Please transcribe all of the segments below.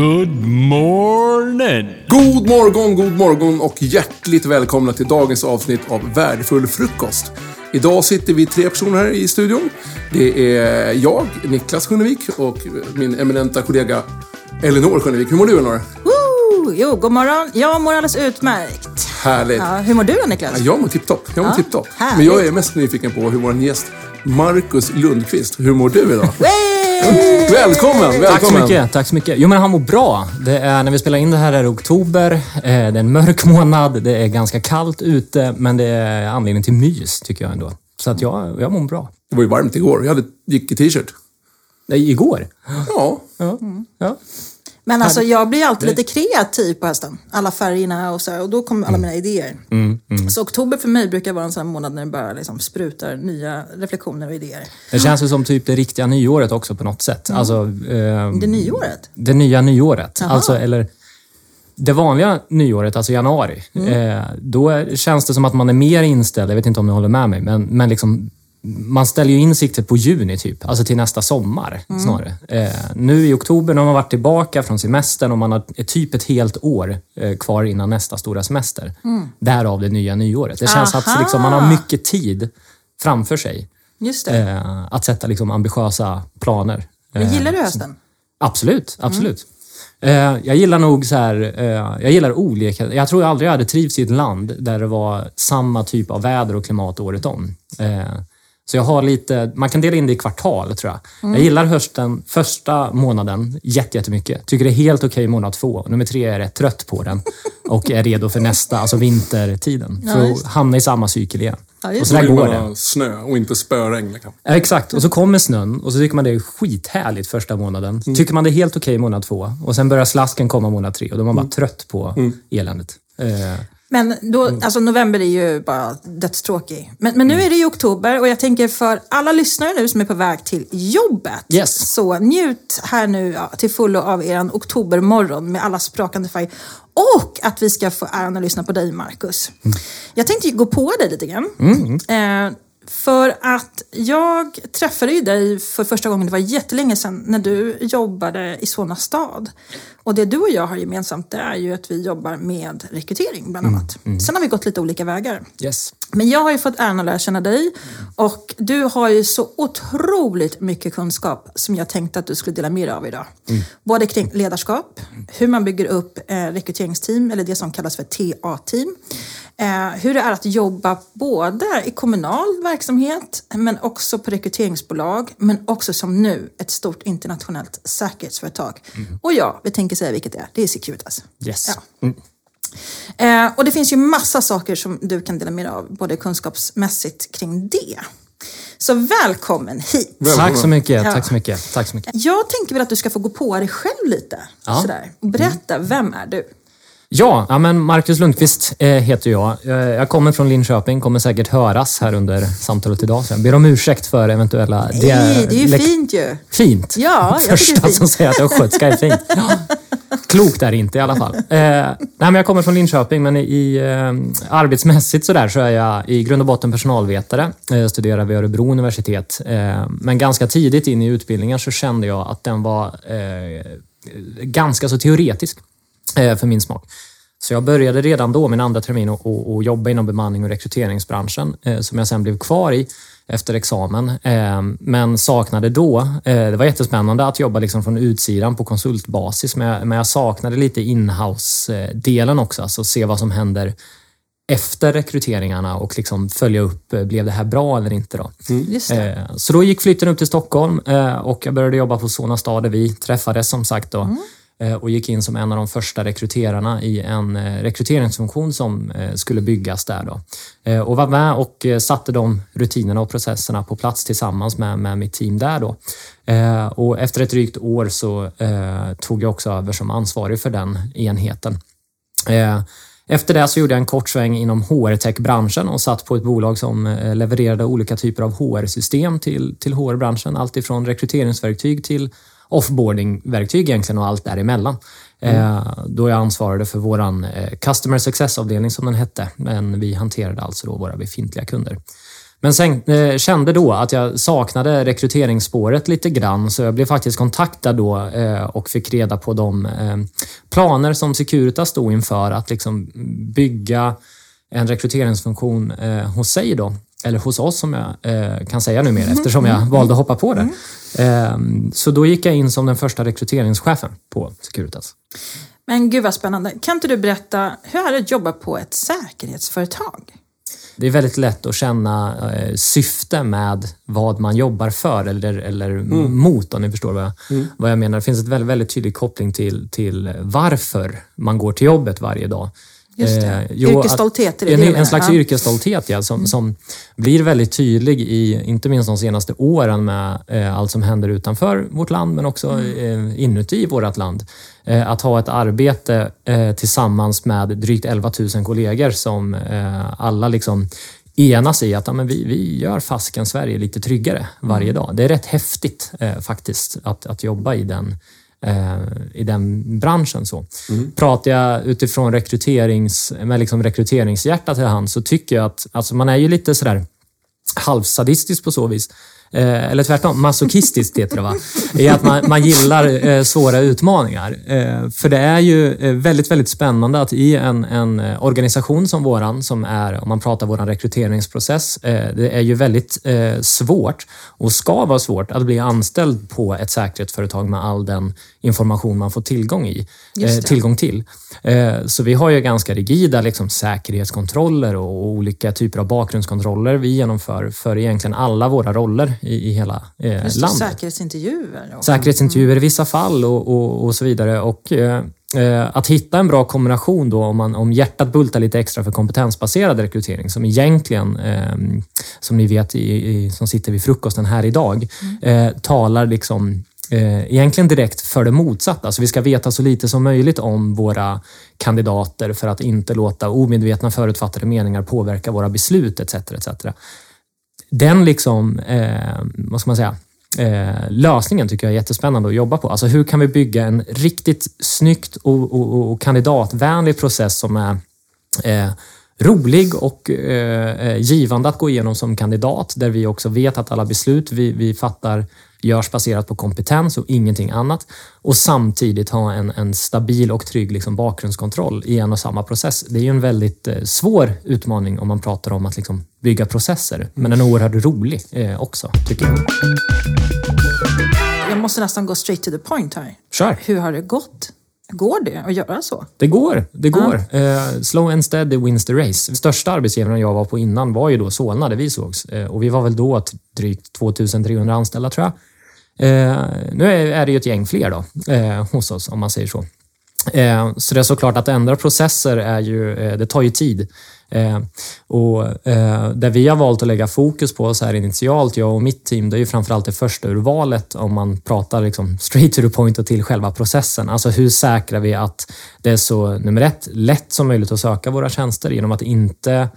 Good morning! God morgon, god morgon och hjärtligt välkomna till dagens avsnitt av Värdefull frukost. Idag sitter vi tre personer här i studion. Det är jag, Niklas Sjönevik och min eminenta kollega Elinor Sjönevik. Hur mår du Elinor? Woo! Jo, god morgon. Jag mår alldeles utmärkt. Härligt. Ja, hur mår du då Niklas? Ja, jag mår tipptopp. Jag mår Ja, tipptopp. Men jag är mest nyfiken på hur vår gäst Marcus Lundqvist, hur mår du idag? Välkommen! Välkommen! Tack så mycket. Tack så mycket. Jo, men han mår bra. Det är, när vi spelar in det här är det oktober. Eh, Det är en mörk månad. Det är ganska kallt ute, men det är anledning till mys, tycker jag ändå. Så att jag, jag mår bra. Det var ju varmt igår. Jag hade, gick i t-shirt. Nej, igår? Ja. Ja. ja. Men alltså jag blir alltid lite kreativ på hösten. Alla färgerna och så och då kommer alla mina idéer. Så oktober för mig brukar vara en sån här månad när det bara liksom sprutar nya reflektioner och idéer. Det känns ju som typ det riktiga nyåret också på något sätt. Alltså, eh, Det nyåret? det nya nyåret. Alltså, eller det vanliga nyåret, alltså januari. Eh, då känns det som att man är mer inställd, jag vet inte om ni håller med mig, men, men liksom, man ställer ju in siktet på juni typ, alltså till nästa sommar snarare. Eh, nu i oktober när man varit tillbaka från semestern och man har typ ett helt år eh, kvar innan nästa stora semester. Därav det nya nyåret. Det känns Aha. att liksom, man har mycket tid framför sig eh, att sätta liksom, ambitiösa planer. Men Eh, gillar du hösten? Absolut, absolut. Eh, jag gillar nog så här, eh, jag gillar olika. Jag tror aldrig jag hade trivts i ett land där det var samma typ av väder och klimat året om. Så jag har lite, man kan dela in det i kvartal tror jag. Jag gillar hösten första månaden jätte- jättemycket. Tycker det är helt okej månad två. Nummer tre är jag rätt trött på den och är redo för nästa, alltså vintertiden. Ja, för att hamna i samma cykel igen. Ja, och så där går det. snö och inte spöregn. Liksom. Ja, exakt. Och så kommer snön och så tycker man det är skithärligt första månaden. Tycker man det är helt okej månad två. Och sen börjar slasken komma månad tre och då är man bara trött på eländet. Eh, Men då, alltså november är ju bara dödstråkig. Men, men nu är det ju oktober och jag tänker för alla lyssnare nu som är på väg till jobbet. Yes. Så njut här nu ja, till fullo av er oktobermorgon med alla sprakande färger. Och att vi ska få äran att lyssna på dig Marcus. Jag tänkte gå på dig lite grann. Eh, för att jag träffade ju dig för första gången, det var jättelänge sedan, när du jobbade i Solna stad. Och det du och jag har gemensamt det är ju att vi jobbar med rekrytering bland annat. Sen har vi gått lite olika vägar. yes. Men jag har ju fått äran att lära känna dig och du har ju så otroligt mycket kunskap som jag tänkte att du skulle dela med dig av idag. Både kring ledarskap, hur man bygger upp eh, rekryteringsteam, eller det som kallas för TA-team. Eh, hur det är att jobba både i kommunal verksamhet, men också på rekryteringsbolag, men också som nu ett stort internationellt säkerhetsföretag. Och ja, vi tänker säga vilket det är. Det är Securitas. Yes. Ja. Eh, och det finns ju massa saker som du kan dela med dig av, både kunskapsmässigt kring det. Så välkommen hit! Tack så mycket. Ja. Tack så mycket. Tack så mycket. Jag tänker väl att du ska få gå på dig själv lite. Ja. Sådär. Och Berätta, vem är du? Ja, ja men Marcus Lundqvist eh, heter jag. Eh, Jag kommer från Linköping, kommer säkert höras här under samtalet idag. Så jag ber om ursäkt för eventuella... Nej, det är ju fint ju. Fint. Ja, jag tycker det är Första fint. som säger att östgötska är fint. Ja. Klokt är det inte i alla fall. Eh, nej, men jag kommer från Linköping, men i eh, arbetsmässigt så, där, så är jag i grund och botten personalvetare. Eh, studerar vid Örebro universitet. Eh, men ganska tidigt in i utbildningen så kände jag att den var eh, ganska så teoretisk för min smak. Så jag började redan då, min andra termin, att att- att jobba inom bemanning och rekryteringsbranschen eh, som jag sen blev kvar i efter examen. Eh, men saknade då, eh, det var jättespännande att jobba liksom från utsidan på konsultbasis, men jag, saknade lite inhouse-delen också, alltså se vad som händer efter rekryteringarna och liksom följa upp, eh, blev det här bra eller inte? Då? Eh, Så då gick flytten upp till Stockholm eh, och jag började jobba på Solna stad där vi träffades som sagt då. Eh, Eh, och gick in som en av de första rekryterarna i en eh, rekryteringsfunktion som eh, skulle byggas där. Då. Och var med och satte de rutinerna och processerna på plats tillsammans med, med mitt team där. Då. Och efter ett drygt år så tog jag också över som ansvarig för den enheten. Efter det så gjorde jag en kort sväng inom HR-tech-branschen och satt på ett bolag som levererade olika typer av HR-system till, till HR-branschen. Allt ifrån rekryteringsverktyg till offboarding-verktyg egentligen och allt däremellan. Eh, Då jag ansvarade för våran eh, Customer Success-avdelning som den hette, men vi hanterade alltså då våra befintliga kunder. Men sen eh, kände då att jag saknade rekryteringsspåret lite grann, så jag blev faktiskt kontaktad då eh, och fick reda på de eh, planer som Securitas stod inför att liksom bygga en rekryteringsfunktion hos sig då. Eller hos oss som jag eh, kan säga numera Mm. eftersom jag valde att hoppa på det. Eh, så då gick jag in som den första rekryteringschefen på Securitas. Men gud vad spännande. Kan inte du berätta, hur är det att jobba på ett säkerhetsföretag? Det är väldigt lätt att känna eh, syfte med vad man jobbar för eller, eller Mm. mot, om ni förstår vad jag, vad jag menar. Det finns ett väldigt, väldigt tydlig koppling till, till varför man går till jobbet varje dag. Just det. Eh, jo, Yrkesstolthet, är det en, det en slags Ja. Mm. yrkesstolthet, ja, som, som blir väldigt tydlig i, inte minst de senaste åren med eh, allt som händer utanför vårt land, men också Mm. eh, inuti vårt land. Eh, att ha ett arbete eh, tillsammans med drygt 11 000 kollegor som alla liksom enas i att ja, men vi, vi gör fasken Sverige lite tryggare varje dag. Det är rätt häftigt faktiskt att, att jobba i den, i den branschen. Så. Pratar jag utifrån rekryterings, med liksom rekryteringshjärta till hand så tycker jag att alltså man är ju lite sådär halvsadistisk på så vis. Eh, eller tvärtom, masochistiskt heter det va? I att man, man gillar eh, svåra utmaningar. Eh, för det är ju eh, väldigt, väldigt spännande att i en, en eh, organisation som våran, som är, om man pratar våran rekryteringsprocess, eh, det är ju väldigt eh, svårt och ska vara svårt att bli anställd på ett säkerhetsföretag med all den information man får tillgång, i, eh, tillgång till. Eh, så vi har ju ganska rigida liksom, säkerhetskontroller och olika typer av bakgrundskontroller vi genomför för egentligen alla våra roller i, i hela eh, landet. säkerhetsintervjuer. Och, Säkerhetsintervjuer i vissa fall och, och, och så vidare. Och, eh, att hitta en bra kombination då om, man, om hjärtat bultar lite extra för kompetensbaserad rekrytering som egentligen, eh, som ni vet i, i, som sitter vid frukosten här idag, eh, talar liksom Eh, egentligen direkt för det motsatta. Alltså vi ska veta så lite som möjligt om våra kandidater för att inte låta omedvetna förutfattade meningar påverka våra beslut etc. etc. Den liksom, eh, vad ska man säga, eh, lösningen tycker jag är jättespännande att jobba på. Alltså hur kan vi bygga en riktigt snyggt och, och, och kandidatvänlig process som är eh, rolig och eh, eh, givande att gå igenom som kandidat, där vi också vet att alla beslut vi, vi fattar görs baserat på kompetens och ingenting annat. Och samtidigt ha en, en stabil och trygg liksom bakgrundskontroll i en och samma process. Det är ju en väldigt eh, svår utmaning om man pratar om att liksom bygga processer, men en oerhört rolig eh, också, tycker jag. Jag måste nästan gå straight to the point här. Kör! Hur har det gått? Går det att göra så? Det går. Det går. Eh, slow and steady wins the race. Största arbetsgivaren jag var på innan var ju då Solna, där vi sågs. Eh, och vi var väl då drygt 2300 anställda, tror jag. Eh, nu är, det ju ett gäng fler då, eh, hos oss, om man säger så. Eh, så det är såklart att ändra processer är ju, eh, det tar ju tid. Eh, och eh, Det vi har valt att lägga fokus på så här initialt, jag och mitt team, det är ju framförallt det första urvalet om man pratar liksom straight to the point och till själva processen. Alltså hur säkrar vi att det är så, nummer ett, lätt som möjligt att söka våra tjänster genom att inte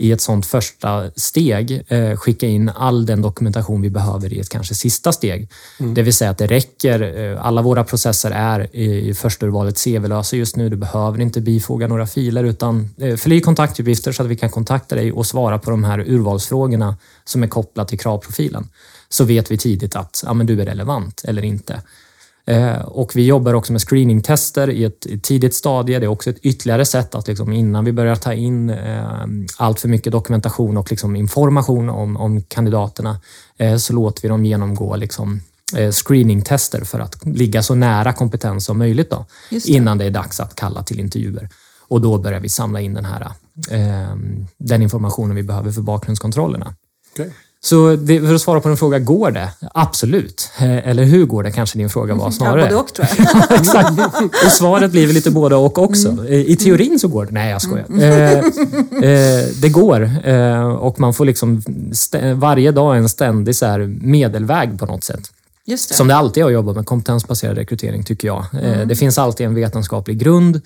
i ett sånt första steg eh, skicka in all den dokumentation vi behöver i ett kanske sista steg. Det vill säga att det räcker. Eh, alla våra processer är i, i första urvalet CV-lösa just nu. Du behöver inte bifoga några filer utan eh, fyll i kontaktuppgifter så att vi kan kontakta dig och svara på de här urvalsfrågorna som är kopplat till kravprofilen. Så vet vi tidigt att ja, men du är relevant eller inte. Eh, Och vi jobbar också med screeningtester i ett tidigt stadie. Det är också ett ytterligare sätt att liksom innan vi börjar ta in eh, allt för mycket dokumentation och liksom information om, om kandidaterna eh, så låter vi dem genomgå liksom, screeningtester för att ligga så nära kompetens som möjligt då, det. innan det är dags att kalla till intervjuer. Och då börjar vi samla in den här den informationen vi behöver för bakgrundskontrollerna. Okej. Så det, för att svara på din fråga, går det? Absolut. Eh, Eller hur går det kanske din fråga var Ja, snarare. både och tror jag. Exakt. Och svaret blir väl lite både och också. Eh, I teorin så går det. Nej, jag skojar. Eh, eh, det går eh, och man får liksom varje dag en ständig så medelväg på något sätt. Det. Som det alltid är att jobba med kompetensbaserad rekrytering, tycker jag. Eh, Det finns alltid en vetenskaplig grund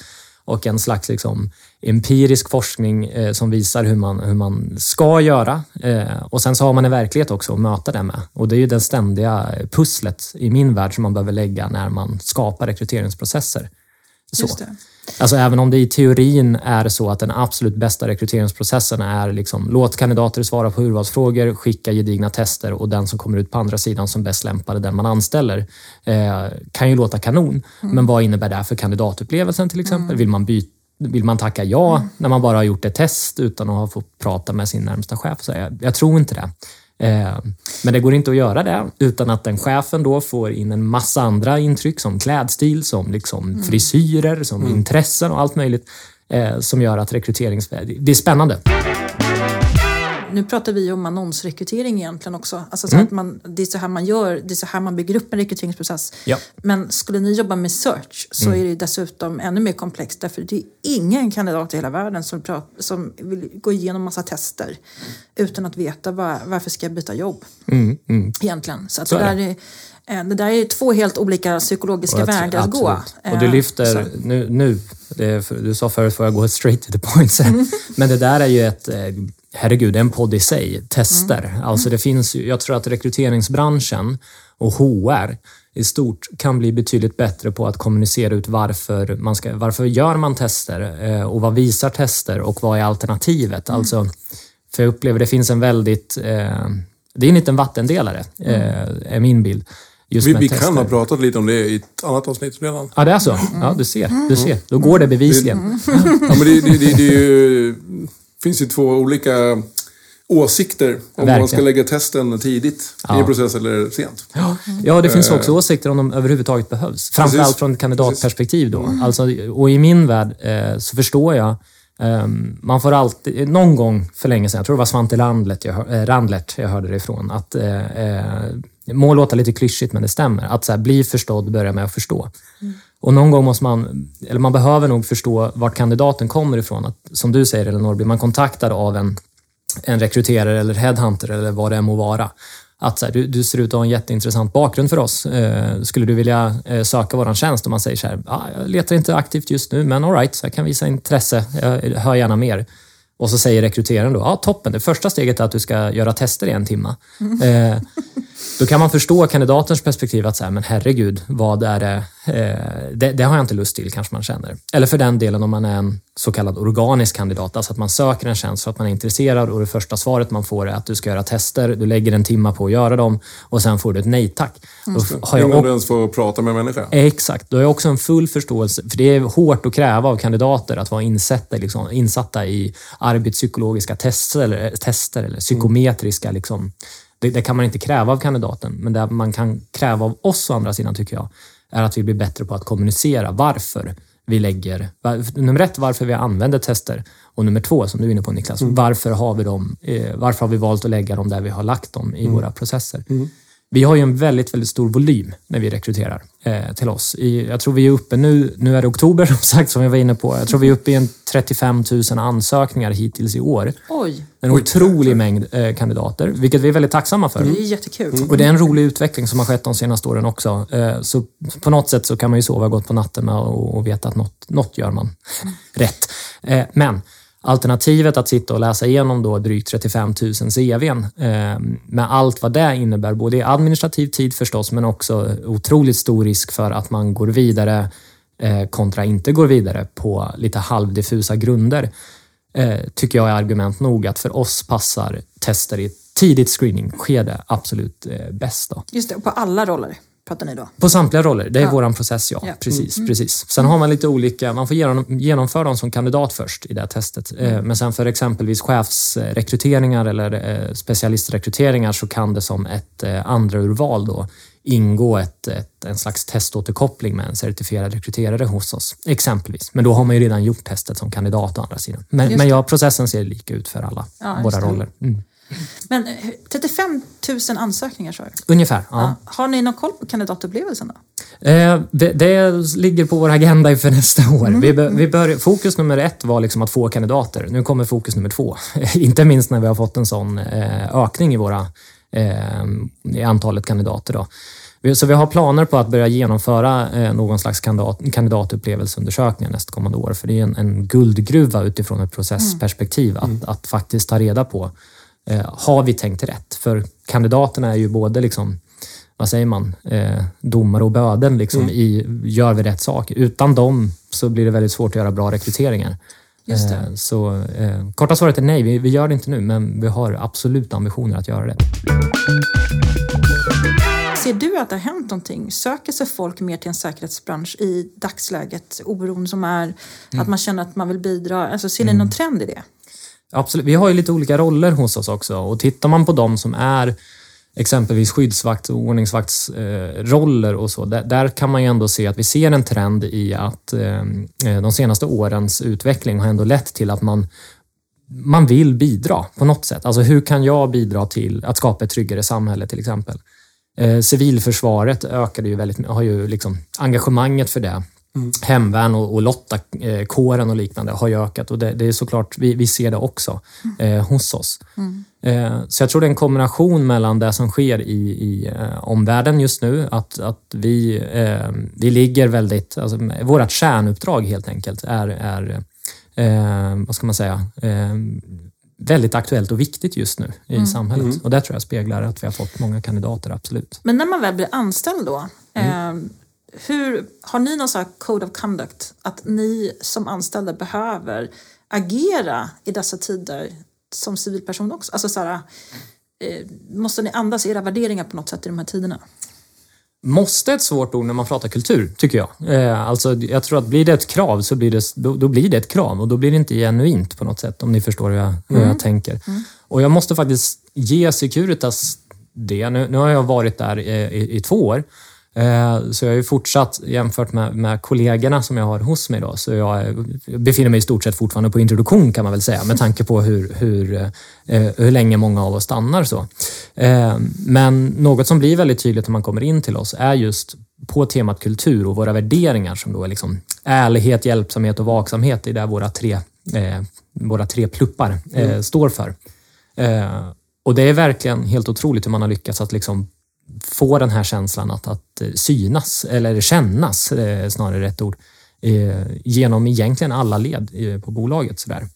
och en slags liksom empirisk forskning eh, som visar hur man, hur man ska göra. Eh, och Sen så har man en verklighet också att möta det med. Och Det är ju det ständiga pusslet i min värld som man behöver lägga när man skapar rekryteringsprocesser. Så. Alltså även om det i teorin är så att den absolut bästa rekryteringsprocessen är liksom, låt kandidater svara på urvalsfrågor, skicka gedigna tester och den som kommer ut på andra sidan som bäst lämpade, den man anställer, eh, kan ju låta kanon. Men vad innebär det för kandidatupplevelsen till exempel? Vill man byta vill man tacka ja när man bara har gjort ett test utan att ha fått prata med sin närmsta chef? Så jag, jag tror inte det. Eh, Men det går inte att göra det utan att den chefen då får in en massa andra intryck som klädstil, som liksom frisyrer, som intressen och allt möjligt eh, som gör att rekryterings... Det är spännande. Nu pratar vi om annonsrekrytering egentligen också. Alltså så att man, det är så här man gör, det är så här man bygger upp en rekryteringsprocess. Ja. Men skulle ni jobba med search så är det dessutom ännu mer komplext därför det är ingen kandidat i hela världen som, prat, som vill gå igenom massa tester utan att veta var, varför ska jag byta jobb. Egentligen. Så, att Så det, är där är, eh, det där är två helt olika psykologiska tror- vägar att gå. Och du Eh, lyfter, så- nu, nu är du sa förut får jag gå straight to the point. Mm. Men det där är ju ett, eh, herregud, det är en podd i sig. Tester. Mm. Alltså det finns ju, jag tror att rekryteringsbranschen och HR i stort kan bli betydligt bättre på att kommunicera ut varför man ska, varför gör man tester eh, och vad visar tester och vad är alternativet? Mm. Alltså, för jag upplever det finns en väldigt, eh, det är en liten vattendelare, eh, är min bild. Just Vi, vi kan ha pratat lite om det i ett annat avsnitt redan. Ja, det är så? Ja, du ser. Du ser. Då går det bevisligen. Ja, men det, det, det, det är ju, finns ju två olika åsikter om man ska Verkligen. lägga testen tidigt i Ja. en process eller sent. Ja, det finns Eh. också åsikter om de överhuvudtaget behövs. Framförallt Precis. från ett kandidatperspektiv då. Alltså, och i min värld eh, så förstår jag ehm, man får alltid, någon gång för länge sedan, jag tror det var Svante Randlert jag, hör- eh, Randlert jag hörde det ifrån, att eh, eh, må låta lite klyschigt men det stämmer. Att så här, bli förstådd, börja med att förstå. Och någon gång måste man, eller man behöver nog förstå vart kandidaten kommer ifrån. Att, som du säger Elinor, blir man kontaktad av en en rekryterare eller headhunter eller vad det än må vara. Att så här, du, du ser ut att ha en jätteintressant bakgrund för oss. Eh, skulle du vilja eh, söka vår tjänst? Och man säger så här, ah, jag letar inte aktivt just nu, men all right, så jag kan visa intresse. Jag hör gärna mer. Och så säger rekryteraren då, ja toppen, det första steget är att du ska göra tester i en timme. Eh, då kan man förstå kandidatens perspektiv att så här, men herregud, vad är det? Eh, det? Det har jag inte lust till, kanske man känner. Eller för den delen om man är en så kallad organisk kandidat, alltså att man söker en tjänst för att man är intresserad och det första svaret man får är att du ska göra tester, du lägger en timme på att göra dem och sen får du ett nej tack. Då har jag Innan du ens får prata med en människa. Exakt, då har jag också en full förståelse, för det är hårt att kräva av kandidater att vara insatta, liksom, insatta i arbetspsykologiska tester eller, tester, eller psykometriska. Liksom. Det, det kan man inte kräva av kandidaten, men det man kan kräva av oss å andra sidan tycker jag, är att vi blir bättre på att kommunicera varför vi lägger, nummer ett, varför vi använder tester. Och nummer två, som du är inne på Niklas, varför, har vi dem, eh, varför har vi valt att lägga dem där vi har lagt dem i våra processer? Vi har ju en väldigt, väldigt stor volym när vi rekryterar till oss. I, jag tror vi är uppe nu, nu är det oktober som sagt som jag var inne på. Jag tror vi är uppe i en 35 000 ansökningar hittills i år. Oj, En otrolig mängd eh, kandidater, vilket vi är väldigt tacksamma för. det är jättekul. Och det är en rolig utveckling som har skett de senaste åren också. Eh, Så på något sätt så kan man ju sova gott på natten med och och veta att något, något gör man rätt. Eh, Men alternativet att sitta och läsa igenom då drygt 35 000 CVn eh, med allt vad det innebär, både i administrativ tid förstås, men också otroligt stor risk för att man går vidare eh, kontra inte går vidare på lite halvdiffusa grunder eh, tycker jag är argument nog att för oss passar tester i ett tidigt screeningskede absolut eh, bäst. Då. Just det, på alla roller pratar ni då? På samtliga roller, det är Ja. våran process ja. Ja. Precis, precis. Sen har man lite olika, man får genom, genomföra dem som kandidat först i det testet. Eh, Men sen för exempelvis chefsrekryteringar eller eh, specialistrekryteringar så kan det som ett eh, andra urval då ingå ett, ett, en slags teståterkoppling med en certifierad rekryterare hos oss. Exempelvis. Men då har man ju redan gjort testet som kandidat å andra sidan. Men, men ja, processen ser lika ut för alla Ja, våra roller. Mm. Men eh, 35 000 ansökningar sa du? Ungefär, ja. Har ni någon koll på kandidatupplevelsen då? Eh, det, det ligger på vår agenda inför nästa år. Vi, bör- vi bör, fokus nummer ett var liksom att få kandidater. Nu kommer fokus nummer två. Inte minst när vi har fått en sån eh, ökning i, våra, eh, i antalet kandidater. Då. Vi- Så vi har planer på att börja genomföra eh, någon slags kandidat, kandidatupplevelseundersökningar nästkommande år. För det är en, en guldgruva utifrån ett processperspektiv att, att faktiskt ta reda på, eh, har vi tänkt rätt? För kandidaterna är ju både liksom vad säger man, eh, domare och böden liksom, i, gör vi rätt sak. Utan dem så blir det väldigt svårt att göra bra rekryteringar. Just. Eh, så eh, korta svaret är nej, vi, vi gör det inte nu, men vi har absolut ambitioner att göra det. Ser du att det har hänt någonting? Söker sig folk mer till en säkerhetsbransch i dagsläget? Oron som är, att man känner att man vill bidra. Alltså, ser ni någon trend i det? Absolut. Vi har ju lite olika roller hos oss också och tittar man på de som är exempelvis skyddsvakt och ordningsvaktsroller och så, där, där kan man ju ändå se att vi ser en trend i att eh, eh, de senaste årens utveckling har ändå lett till att man man vill bidra på något sätt. Alltså hur kan jag bidra till att skapa ett tryggare samhälle till exempel? Eh, civilförsvaret ökade ju väldigt, har ju liksom engagemanget för det. Hemvärn och, och Lotta-kåren och liknande har ju ökat och det, det är såklart, vi, vi ser det också eh, hos oss. Eh, så jag tror det är en kombination mellan det som sker i, i eh, omvärlden just nu, att, att vi, eh, vi ligger väldigt, alltså, vårt kärnuppdrag helt enkelt är, är eh, vad ska man säga, eh, väldigt aktuellt och viktigt just nu i samhället. Och det tror jag speglar att vi har fått många kandidater, absolut. Men när man väl blir anställd då, eh, hur, har ni någon sån här code of conduct? Att ni som anställda behöver agera i dessa tider som civilperson också? Alltså så här, eh, måste ni andas era värderingar på något sätt i de här tiderna? Måste är ett svårt ord när man pratar kultur, tycker jag. Eh, alltså, jag tror att blir det ett krav så blir det, då, då blir det ett krav och då blir det inte genuint på något sätt, om ni förstår hur jag, hur jag tänker. Och jag måste faktiskt ge Securitas det. Nu, nu har jag varit där i, i, i två år. Eh, Så jag har ju fortsatt jämfört med, med kollegorna som jag har hos mig. Då, så jag är- befinner mig i stort sett fortfarande på introduktion kan man väl säga med tanke på hur, hur, eh, hur länge många av oss stannar. Så. Eh, Men något som blir väldigt tydligt när man kommer in till oss är just på temat kultur och våra värderingar som då är liksom ärlighet, hjälpsamhet och vaksamhet. Det är där våra tre, våra tre pluppar eh, står för. Och det är verkligen helt otroligt hur man har lyckats att liksom få den här känslan att, att eh, synas, eller kännas eh, snarare rätt ord, eh, genom egentligen alla led på bolaget. Sådär.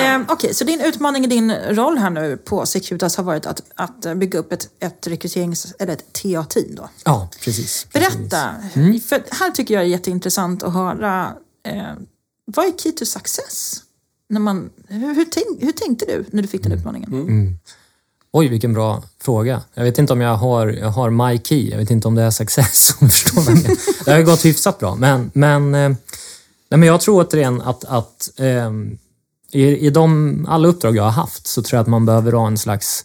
Eh, Okej, så din utmaning i din roll här nu på Securitas har varit att, att bygga upp ett, ett rekryterings eller ett TA-team då? Ja, precis. Berätta, Mm. för här tycker jag är jätteintressant att höra. Eh, vad är key to success? När man, hur, hur, tänk, hur tänkte du när du fick Mm. den utmaningen? Oj, vilken bra fråga. Jag vet inte om jag har, jag har my key. Jag vet inte om det är success. Om du förstår vad jag menar. Det har ju gått hyfsat bra. Men, men, eh, nej, men jag tror återigen att, att eh, i, i de, alla uppdrag jag har haft så tror jag att man behöver ha en slags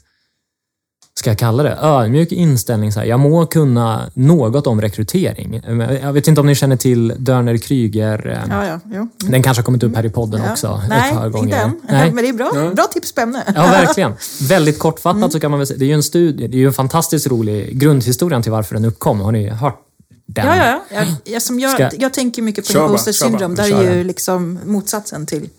ska jag kalla det, ödmjuk inställning. Så här. Jag må kunna något om rekrytering. Jag vet inte om ni känner till Dörner Kryger. eh, Ja, ja, jo. Den kanske har kommit upp här i podden Ja. också. Nej, ett par gånger. inte än. Nej. Men det är bra, bra tips på ämne. Ja, verkligen. Väldigt kortfattat så kan man väl säga, det är ju en studie, det är ju en fantastiskt rolig grundhistorien till varför den uppkom. Har ni hört den? Ja, ja, ja. Jag, jag, som jag, Ska- jag tänker mycket på imposter syndrome. Där är ju liksom motsatsen till...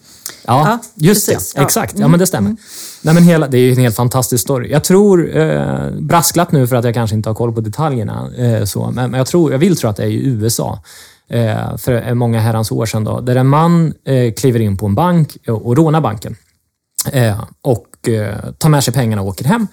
Ja, Ja, just precis. det. Ja. Exakt. Ja, men det stämmer. Nej, men hela, det är en helt fantastisk story. Jag tror, eh, brasklapp nu för att jag kanske inte har koll på detaljerna, eh, så, men, men jag, tror, jag vill tro att det är i USA. Eh, för många herrans år sedan. Då, där en man eh, kliver in på en bank och, och rånar banken. Eh, och eh, tar med sig pengarna och åker hem.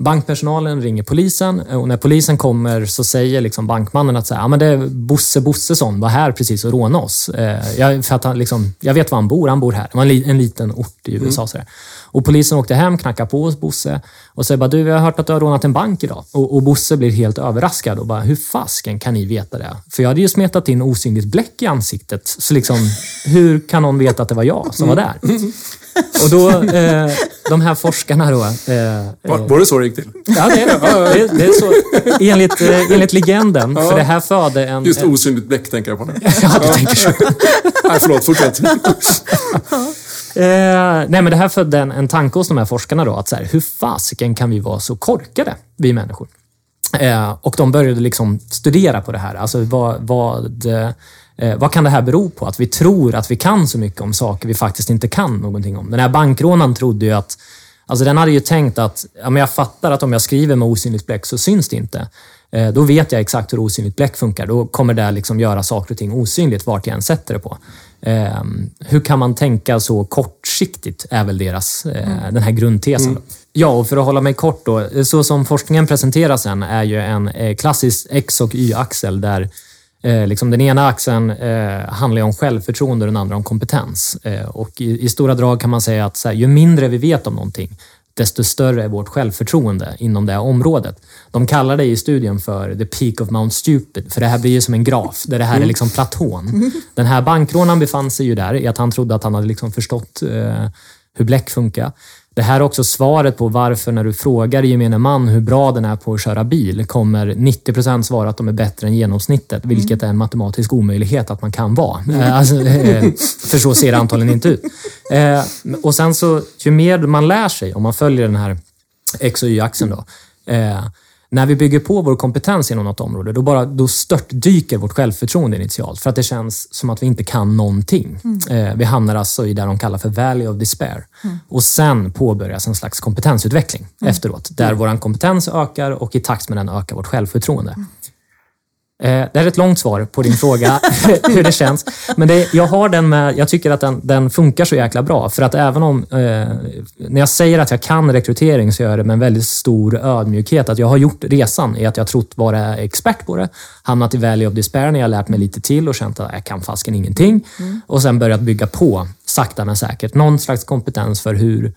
Bankpersonalen ringer polisen och när polisen kommer så säger liksom bankmannen att så här, ja, men det är Bosse Bossesson var här precis och rånade oss. Eh, jag, för att han, liksom, jag vet var han bor, han bor här. Det var en, li, en liten ort i USA. Så där. Och polisen åkte hem, knackade på hos Bosse och säger bara, du, vi har hört att du har rånat en bank idag. Och, och Bosse blir helt överraskad och bara, hur fasken kan ni veta det? För jag hade ju smetat in osynligt bläck i ansiktet. Så liksom, hur kan någon veta att det var jag som var där? Och då, eh, de här forskarna då. Eh, Var, var det så det gick till? Ja, det är det. det, är, så. Enligt, eh, enligt legenden, för det här födde en... Just osynligt bläck tänker jag på nu. ja, du tänker så. Nej, förlåt. Fortsätt. Eh, nej, men det här födde en, en tanke hos de här forskarna då, att så här, hur fasiken kan vi vara så korkade, vi människor? Eh, och de började liksom studera på det här. Alltså vad, vad, eh, vad kan det här bero på? Att vi tror att vi kan så mycket om saker vi faktiskt inte kan någonting om. Den här bankrånaren trodde ju att Alltså den hade ju tänkt att ja, men jag fattar att om jag skriver med osynligt bläck så syns det inte. Eh, då vet jag exakt hur osynligt bläck funkar. Då kommer det liksom göra saker och ting osynligt vart jag än sätter det på. Eh, hur kan man tänka så kortsiktigt är väl deras, eh, den här grundtesen. då. Ja, och för att hålla mig kort då. Så som forskningen presenteras sen är ju en eh, klassisk X och Y-axel där eh, liksom den ena axeln eh, handlar om självförtroende och den andra om kompetens. Eh, och i, i, stora drag kan man säga att här, ju mindre vi vet om någonting, desto större är vårt självförtroende inom det området. De kallar det i studien för the peak of Mount Stupid, för det här blir ju som en graf, där det här är liksom platån. Den här bankrånaren befann sig ju där i att han trodde att han hade liksom förstått eh, hur bläck funkar. Det här är också svaret på varför när du frågar gemene man hur bra den är på att köra bil kommer 90 procent svara att de är bättre än genomsnittet, vilket är en matematisk omöjlighet att man kan vara. Mm. Alltså, eh, för så ser det antagligen inte ut. Eh, och sen så, ju mer man lär sig, om man följer den här X och Y-axeln då, när vi bygger på vår kompetens inom något område, då, bara, då störtdyker vårt självförtroende initialt. För att det känns som att vi inte kan någonting. Mm. Eh, vi hamnar alltså i det de kallar för Valley of Despair. Mm. Och sen påbörjas en slags kompetensutveckling mm. efteråt. Där mm. vår kompetens ökar och i takt med den ökar vårt självförtroende. Eh, det här är ett långt svar på din fråga, hur det känns. Men det, jag har den med, jag tycker att den, den funkar så jäkla bra. För att även om, eh, när jag säger att jag kan rekrytering så gör jag det med en väldigt stor ödmjukhet. Att jag har gjort resan i att jag trott vara expert på det. Hamnat i Valley of Despair när jag lärt mig lite till och känt att jag kan fasken ingenting. Mm. Och sen börjat bygga på, sakta men säkert, någon slags kompetens för hur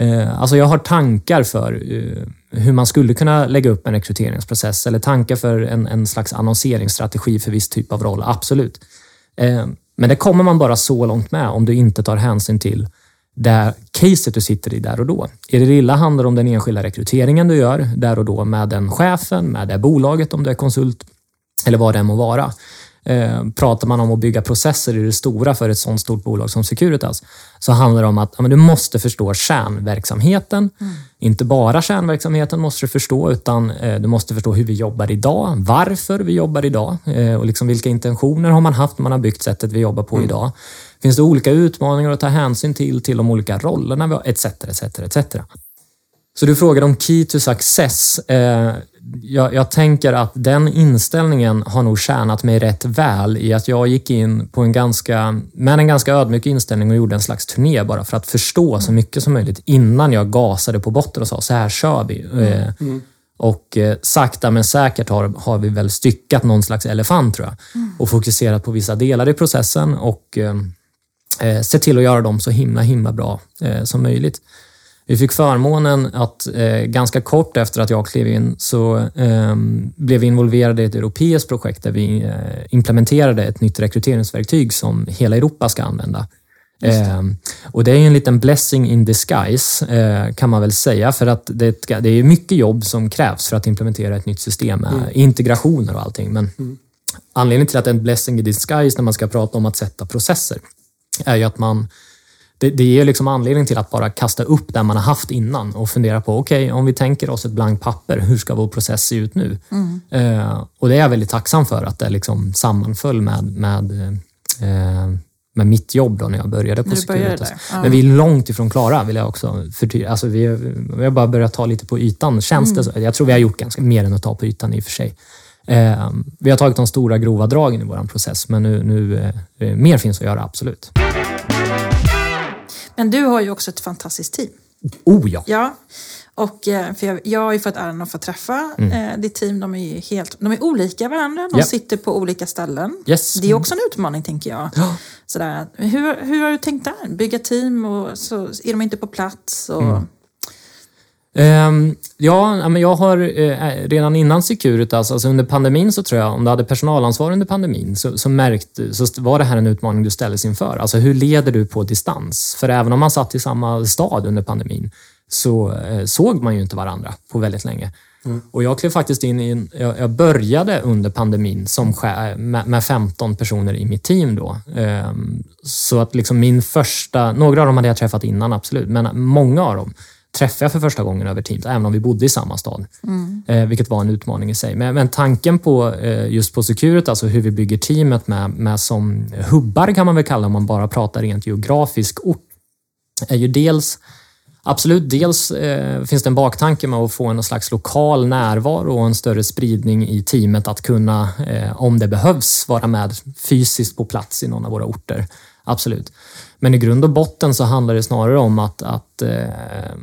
Eh, alltså jag har tankar för eh, hur man skulle kunna lägga upp en rekryteringsprocess eller tankar för en, en slags annonseringsstrategi för viss typ av roll, absolut. Eh, men det kommer man bara så långt med om du inte tar hänsyn till det caset du sitter i där och då. I det lilla handlar det om den enskilda rekryteringen du gör där och då med den chefen, med det bolaget om du är konsult eller vad det än må vara. Eh, pratar man om att bygga processer i det stora för ett sådant stort bolag som Securitas, så handlar det om att ja, du måste förstå kärnverksamheten. Mm. Inte bara kärnverksamheten måste du förstå, utan eh, du måste förstå hur vi jobbar idag, varför vi jobbar idag eh, och liksom vilka intentioner har man haft när man har byggt sättet vi jobbar på mm. idag. Finns det olika utmaningar att ta hänsyn till, till de olika rollerna vi har, etc. etc, etc. Så du frågade om Key to Success. Eh, jag, jag, tänker att den inställningen har nog tjänat mig rätt väl i att jag gick in på en ganska, med en ganska ödmjuk inställning och gjorde en slags turné bara för att förstå så mycket som möjligt innan jag gasade på botten och sa så här kör vi. Mm. Eh, mm. Och eh, sakta men säkert har, har vi väl styckat någon slags elefant tror jag mm. och fokuserat på vissa delar i processen och eh, sett till att göra dem så himla himla bra eh, som möjligt. Vi fick förmånen att eh, ganska kort efter att jag klev in så eh, blev vi involverade i ett europeiskt projekt där vi eh, implementerade ett nytt rekryteringsverktyg som hela Europa ska använda. Eh, och det är en liten blessing in disguise eh, kan man väl säga för att det, det, är mycket jobb som krävs för att implementera ett nytt system med mm. integrationer och allting. Men mm. anledningen till att det är en blessing in disguise när man ska prata om att sätta processer är ju att man det, det ger liksom anledning till att bara kasta upp det man har haft innan och fundera på, okej, okay, om vi tänker oss ett blankt papper, hur ska vår process se ut nu? Mm. Eh, och det är jag väldigt tacksam för att det liksom sammanföll med, med, eh, med mitt jobb då när jag började på Securitas. Ja. Men vi är långt ifrån klara, vill jag också förtydliga. Alltså vi, vi har bara börjat ta lite på ytan, känns mm. det så. Jag tror vi har gjort ganska mer än att ta på ytan i och för sig. Eh, vi har tagit de stora grova dragen i vår process, men nu, nu eh, mer finns att göra, absolut. Men du har ju också ett fantastiskt team. Oh ja! Ja. Och, eh, för jag, jag har ju fått äran att få träffa mm. eh, ditt team. De är, helt, de är olika varandra, de yep. sitter på olika ställen. Yes. Det är också en utmaning, tänker jag. Ja. Sådär, hur, hur har du tänkt där? Bygga team och så är de inte på plats? Och... Mm. Um, ja, men jag har uh, redan innan Securitas, alltså under pandemin så tror jag, om du hade personalansvar under pandemin, så, så, märkte, så var det här en utmaning du ställdes inför. Alltså hur leder du på distans? För även om man satt i samma stad under pandemin så uh, såg man ju inte varandra på väldigt länge. Mm. Och jag klev faktiskt in i, jag, jag började under pandemin som med, med 15 personer i mitt team då. Um, så att liksom min första, några av dem hade jag träffat innan absolut, men många av dem träffade jag för första gången över Teams, även om vi bodde i samma stad. Mm. Eh, vilket var en utmaning i sig. Men, men tanken på eh, just på Security, alltså hur vi bygger teamet med, med som hubbar kan man väl kalla om man bara pratar rent geografisk ort, är ju dels Absolut, dels eh, finns det en baktanke med att få en slags lokal närvaro och en större spridning i teamet att kunna, eh, om det behövs, vara med fysiskt på plats i någon av våra orter. Absolut. Men i grund och botten så handlar det snarare om att, att eh,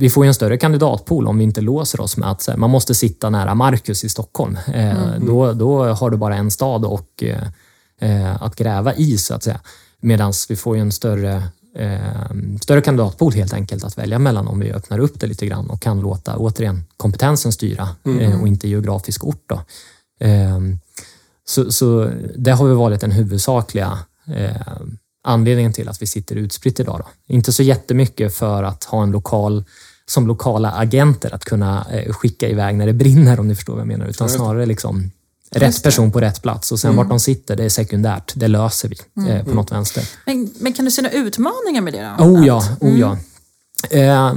vi får ju en större kandidatpool om vi inte låser oss med att här, man måste sitta nära Marcus i Stockholm. Eh, då, då har du bara en stad och, eh, att gräva i, så att säga. Medan vi får ju en större, eh, större kandidatpool helt enkelt att välja mellan om vi öppnar upp det lite grann och kan låta återigen kompetensen styra eh, och inte geografisk ort. Då. Eh, så, så det har väl varit den huvudsakliga eh, anledningen till att vi sitter utspritt idag. Då. Inte så jättemycket för att ha en lokal som lokala agenter att kunna eh, skicka iväg när det brinner om ni förstår vad jag menar, utan snarare liksom rätt person på rätt plats och sen vart de sitter, det är sekundärt. Det löser vi eh, på något vänster. Men, men kan du se några utmaningar med det då? Oh ja, oh ja. Eh,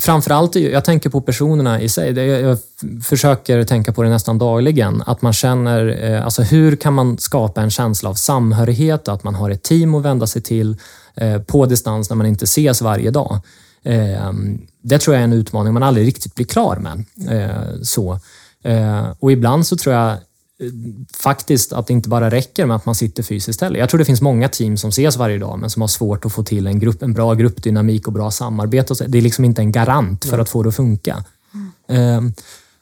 framförallt, jag tänker på personerna i sig. Jag, försöker tänka på det nästan dagligen. Att man känner, eh, alltså hur kan man skapa en känsla av samhörighet och att man har ett team att vända sig till eh, på distans när man inte ses varje dag. Det tror jag är en utmaning man aldrig riktigt blir klar med. Eh, så. Eh, och ibland så tror jag eh, faktiskt att det inte bara räcker med att man sitter fysiskt heller. Jag tror det finns många team som ses varje dag men som har svårt att få till en, grupp, en bra gruppdynamik och bra samarbete. Och så. Det är liksom inte en garant för att få det att funka. Eh,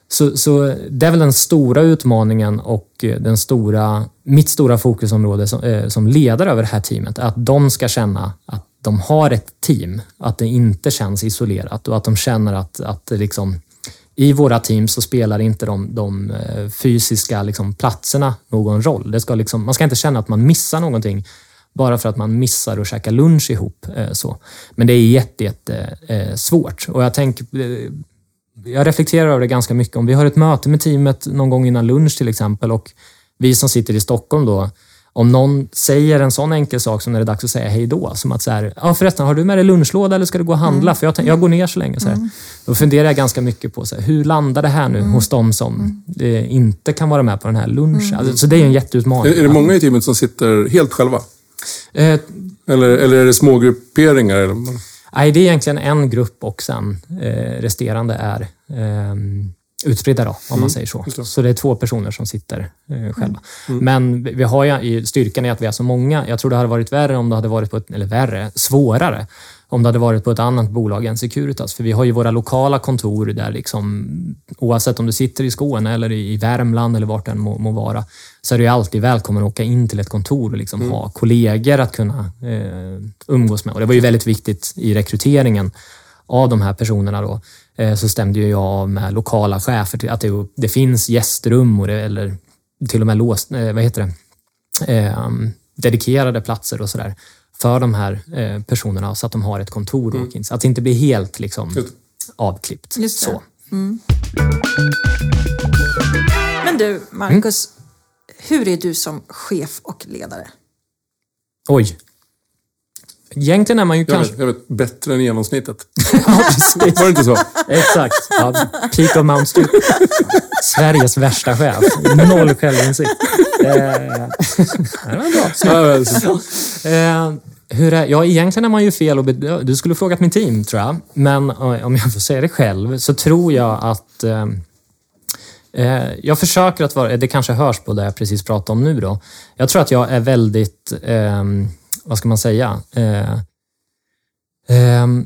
så, så det är väl den stora utmaningen och eh, den stora, mitt stora fokusområde som, som ledare över det här teamet. Att de ska känna att de har ett team. Att det inte känns isolerat och att de känner att, att liksom, i våra team så spelar inte de, de eh, fysiska liksom, platserna någon roll. Det ska liksom, man ska inte känna att man missar någonting bara för att man missar att käka lunch ihop. Eh, så. Men det är jätte, jätte, eh, svårt. Och jag tänker, jag reflekterar över det ganska mycket. Om vi har ett möte med teamet någon gång innan lunch till exempel och vi som sitter i Stockholm då, om någon säger en sån enkel sak som när det är dags att säga hej då, som att så här, ja förresten, har du med dig lunchlåda eller ska du gå och handla? För jag, jag går ner så länge. Så här. Då funderar jag ganska mycket på så här, hur landar det här nu hos de som eh, inte kan vara med på den här lunchen? Alltså, så det är en jätteutmaning. Är, är det många i teamet som sitter helt själva? Eh, Eller, eller är det små grupperingar? Eller? Nej, det är egentligen en grupp och sen eh, resterande är eh, utspridda då, om man säger så. Så det är två personer som sitter eh, själva. Men vi- har ju i styrkan i att vi är så många. Jag tror det hade varit värre om det hade varit på ett, eller värre, svårare om det hade varit på ett annat bolag än Securitas. För vi har ju våra lokala kontor där liksom, oavsett om du sitter i Skåne eller i Värmland eller vart det än må, må vara, så är du alltid välkommen att åka in till ett kontor och liksom ha kollegor att kunna eh, umgås med. Och det var ju väldigt viktigt i rekryteringen av de här personerna då, så stämde ju jag med lokala chefer att det, det finns gästrum och det, eller till och med låst, eh, vad heter det, eh, dedikerade platser och sådär för de här eh, personerna så att de har ett kontor in. Så att det inte blir helt liksom, Just. avklippt. Just det. Så. Men du, Marcus. Hur är du som chef och ledare? Oj. Egentligen är man ju Jag kanske... vet, jag vet, bättre än genomsnittet. Ja, precis. Var det inte så? Exakt. Ja, peak of Mount Street. Sveriges värsta chef. Noll självinsikt. Eh, det var bra. Eh, hur är, ja, egentligen är man ju fel och Du skulle frågat min team, tror jag. Men eh, om jag får säga det själv, så tror jag att... Eh, eh, jag försöker att vara... Det kanske hörs på det jag precis pratade om nu då. Jag tror att jag är väldigt... Eh, vad ska man säga? Eh, ehm,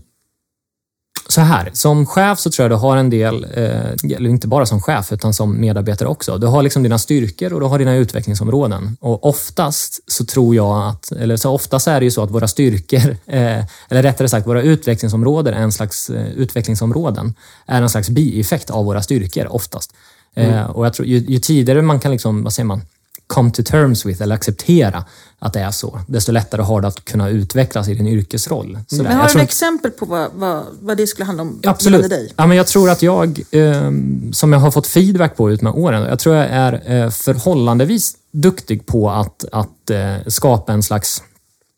så här, som chef så tror jag du har en del, eh, eller inte bara som chef, utan som medarbetare också. Du har liksom dina styrkor och du har dina utvecklingsområden. Och oftast så tror jag att, eller så oftast är det ju så att våra styrkor, eh, eller rättare sagt våra utvecklingsområden, är en slags eh, utvecklingsområden, är en slags bieffekt av våra styrkor oftast. Eh, och jag tror, ju, ju tidigare man kan, liksom, vad säger man, come to terms with eller acceptera att det är så, desto lättare har du att kunna utvecklas i din yrkesroll. Sådär. Men Jag har du några exempel på vad, vad, vad det skulle handla om Absolut. dig? Ja, men jag tror att jag, eh, som jag har fått feedback på ut med åren, jag tror jag är eh, förhållandevis duktig på att, att eh, skapa en slags,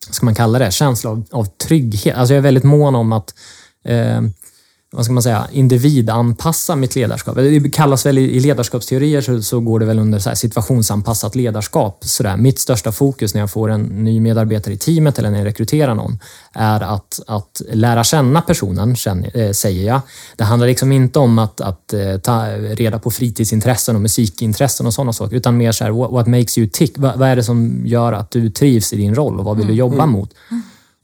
ska man kalla det, känsla av, av trygghet. Alltså jag är väldigt mån om att eh, vad ska man säga, individanpassa mitt ledarskap. Det kallas väl i ledarskapsteorier så, så går det väl under så här situationsanpassat ledarskap. Så där. Mitt största fokus när jag får en ny medarbetare i teamet eller när jag rekryterar någon är att, att lära känna personen, känner, eh, säger jag. Det handlar liksom inte om att, att eh, ta reda på fritidsintressen och musikintressen och sådana saker, utan mer så här, what, what makes you tick? Vad, vad är det som gör att du trivs i din roll och vad vill du jobba mot?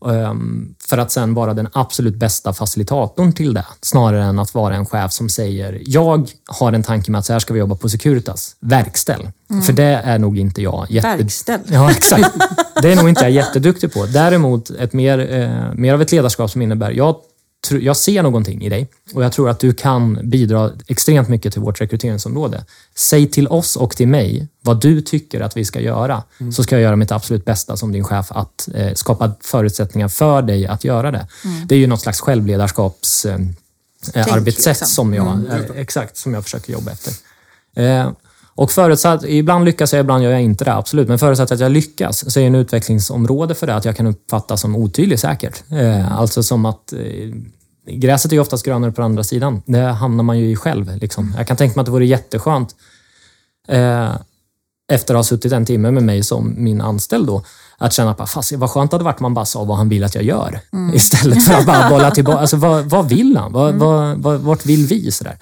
Ehm, För att sen vara den absolut bästa facilitatorn till det. Snarare än att vara en chef som säger, jag har en tanke med att så här ska vi jobba på Securitas. Verkställ. För det är nog inte jag jätte... Verkställ. Ja, exakt. Det är nog inte jag jätteduktig på. Däremot ett mer, eh, mer av ett ledarskap som innebär, jag, jag ser någonting i dig och jag tror att du kan bidra extremt mycket till vårt rekryteringsområde. Säg till oss och till mig vad du tycker att vi ska göra, så ska jag göra mitt absolut bästa som din chef att eh, skapa förutsättningar för dig att göra det. Det är ju något slags självledarskaps eh, arbetssätt liksom. som jag, eh, exakt, som jag försöker jobba efter. Eh, och förutsatt, ibland lyckas jag, ibland gör jag inte det, absolut. Men förutsatt att jag lyckas så är en utvecklingsområde för det att jag kan uppfatta som otydlig säkert. Eh, alltså som att eh, gräset är ju oftast grönare på andra sidan. Det hamnar man ju i själv. Liksom. Jag kan tänka mig att det vore jätteskönt eh, efter att ha suttit en timme med mig som min anställd då, att känna att fast, vad skönt det hade varit om man bara sa vad han vill att jag gör. Istället för att bara bolla tillbaka. Alltså, vad, vad vill han? Vad, vad, vad, vart vill vi? Sådär.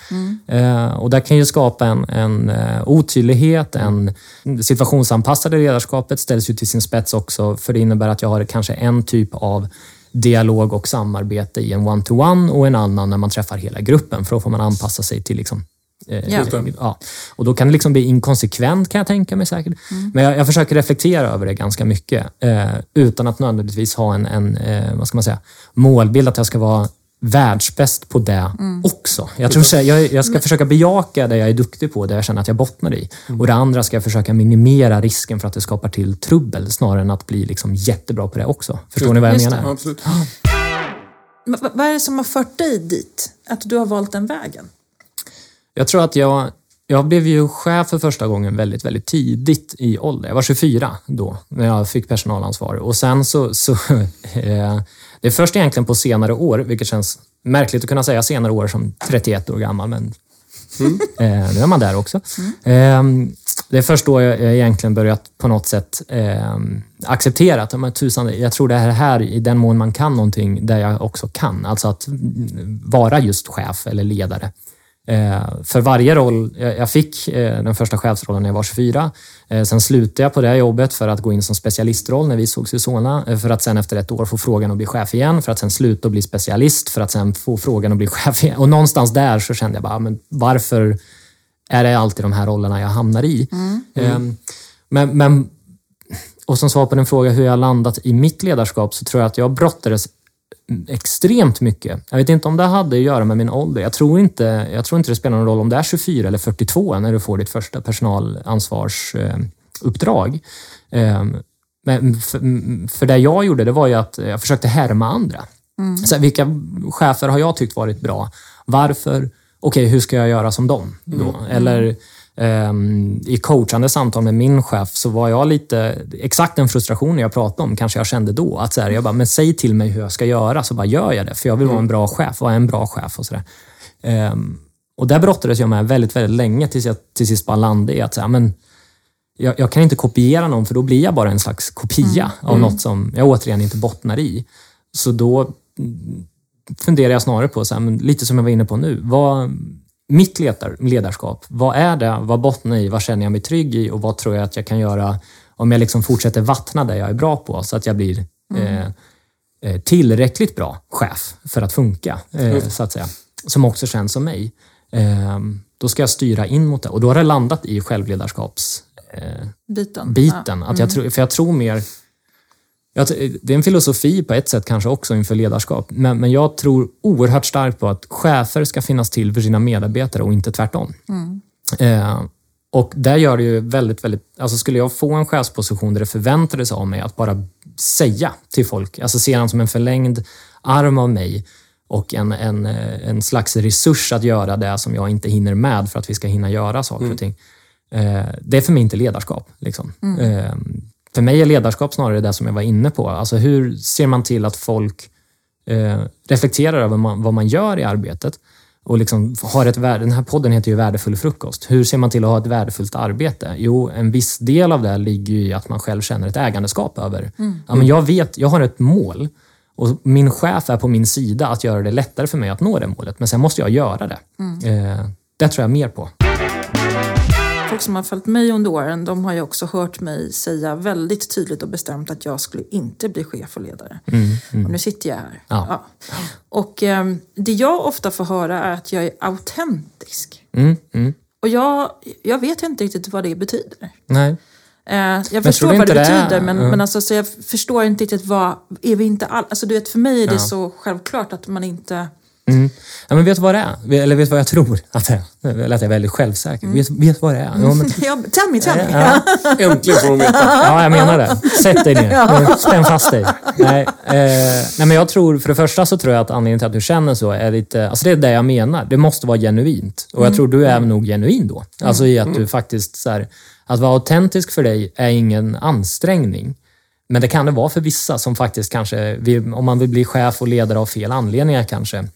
Eh, och det kan ju skapa en, en eh, otydlighet, en situationsanpassade ledarskapet ställs ju till sin spets också, för det innebär att jag har kanske en typ av dialog och samarbete i en one-to-one och en annan när man träffar hela gruppen, för då får man anpassa sig till liksom, eh, Ja. ja. Och då kan det liksom bli inkonsekvent kan jag tänka mig säkert. Men jag, jag försöker reflektera över det ganska mycket eh, utan att nödvändigtvis ha en, en eh, vad ska man säga, målbild att jag ska vara världsbäst på det också. Jag, tror så här, jag, jag ska försöka bejaka det jag är duktig på, det jag känner att jag bottnar i. Och det andra ska jag försöka minimera risken för att det skapar till trubbel snarare än att bli liksom jättebra på det också. Förstår ni vad jag Just det. menar? Absolut. Vad- Vad är det som har fört dig dit? Att du har valt den vägen? Jag tror att jag, jag blev ju chef för första gången väldigt, väldigt tidigt i ålder. Jag var 24 då, när jag fick personalansvar. Och sen så... så eh, det är först egentligen på senare år, vilket känns märkligt att kunna säga senare år som 31 år gammal, men eh, nu är man där också. Eh, det är först då jag, egentligen börjat på något sätt eh, acceptera att men, tusan, jag tror det är här, i den mån man kan någonting, där jag också kan. Alltså att mm, vara just chef eller ledare. Eh, för varje roll, jag, fick eh, den första chefsrollen när jag var 24. Eh, sen slutade jag på det jobbet för att gå in som specialistroll när vi sågs i Solna. För att sen efter ett år få frågan att bli chef igen. För att sen sluta och bli specialist. För att sen få frågan att bli chef igen. Och någonstans där så kände jag bara, men varför är det alltid de här rollerna jag hamnar i? Eh, men, men, och som svar på din fråga hur jag landat i mitt ledarskap så tror jag att jag brottades extremt mycket. Jag vet inte om det hade att göra med min ålder. Jag tror inte, jag tror inte det spelar någon roll om det är 24 eller 42 när du får ditt första personalansvarsuppdrag. Men för, för det jag gjorde, det var ju att jag försökte härma andra. Så här, vilka chefer har jag tyckt varit bra? Varför? Okej, hur ska jag göra som dem då? Eller ehm, i coachande samtal med min chef så var jag lite, exakt den frustrationen jag pratade om kanske jag kände då. Att så här, jag bara, men säg till mig hur jag ska göra så bara gör jag det. För jag vill vara en bra chef, vara en bra chef och sådär. Ehm, och där brottades jag med väldigt, väldigt länge tills jag till sist bara landade i att så här, men, jag, jag kan inte kopiera någon för då blir jag bara en slags kopia av något som jag återigen inte bottnar i. Så då mm, funderar jag snarare på, så här, men lite som jag var inne på nu, vad, mitt ledar, ledarskap, vad är det? Vad bottnar i? Vad känner jag mig trygg i? Och vad tror jag att jag kan göra om jag liksom fortsätter vattna det jag är bra på så att jag blir eh, eh, tillräckligt bra chef för att funka, eh, så att säga. Som också känns som mig. Eh, då ska jag styra in mot det. Och då har det landat i självledarskaps eh, Biten. biten. Att jag tror, för jag tror mer... Det är en filosofi på ett sätt kanske också inför ledarskap. Men, men jag tror oerhört starkt på att chefer ska finnas till för sina medarbetare och inte tvärtom. Eh, och där gör det ju väldigt, väldigt... Alltså skulle jag få en chefsposition där det förväntades av mig att bara säga till folk, alltså se dem som en förlängd arm av mig och en, en, eh, en slags resurs att göra det som jag inte hinner med för att vi ska hinna göra saker och ting. Eh, det är för mig inte ledarskap. Liksom. Eh, för mig är ledarskap snarare det som jag var inne på. Alltså hur ser man till att folk eh, reflekterar över man, vad man gör i arbetet och liksom har ett värde. Den här podden heter ju Värdefull frukost. Hur ser man till att ha ett värdefullt arbete? Jo, en viss del av det ligger ju i att man själv känner ett ägandeskap över. Ja, men jag vet, jag har ett mål och min chef är på min sida att göra det lättare för mig att nå det målet. Men sen måste jag göra det. Eh, det tror jag mer på. Folk som har följt mig under åren, de har ju också hört mig säga väldigt tydligt och bestämt att jag skulle inte bli chef och ledare. Och nu sitter jag här. Ja. Och eh, det jag ofta får höra är att jag är autentisk. Mm, mm. Och jag, jag vet inte riktigt vad det betyder. Nej. Eh, jag tror förstår vad det inte det betyder, men, Ja. men alltså, så jag förstår inte riktigt vad... Är vi inte all, alltså, du vet, för mig är det Ja. så självklart att man inte... Mm. Ja, men vet du vad det är? Eller vet du vad jag tror att det är? Eller att jag är väldigt självsäker. Vet, vet vad det är? Ja, men, Ja, tell me, tell me. Ja. Äntligen får de veta. Ja, jag menar det. Sätt dig ner. Spänn fast dig. Nej, eh, nej, men jag tror, för det första så tror jag att anledningen till att du känner så är lite, alltså det är det jag menar. Det måste vara genuint. Och jag tror du är nog genuin då. Alltså i att du faktiskt, så här, att vara autentisk för dig är ingen ansträngning. Men det kan det vara för vissa som faktiskt kanske, vill, om man vill bli chef och ledare av fel anledningar kanske.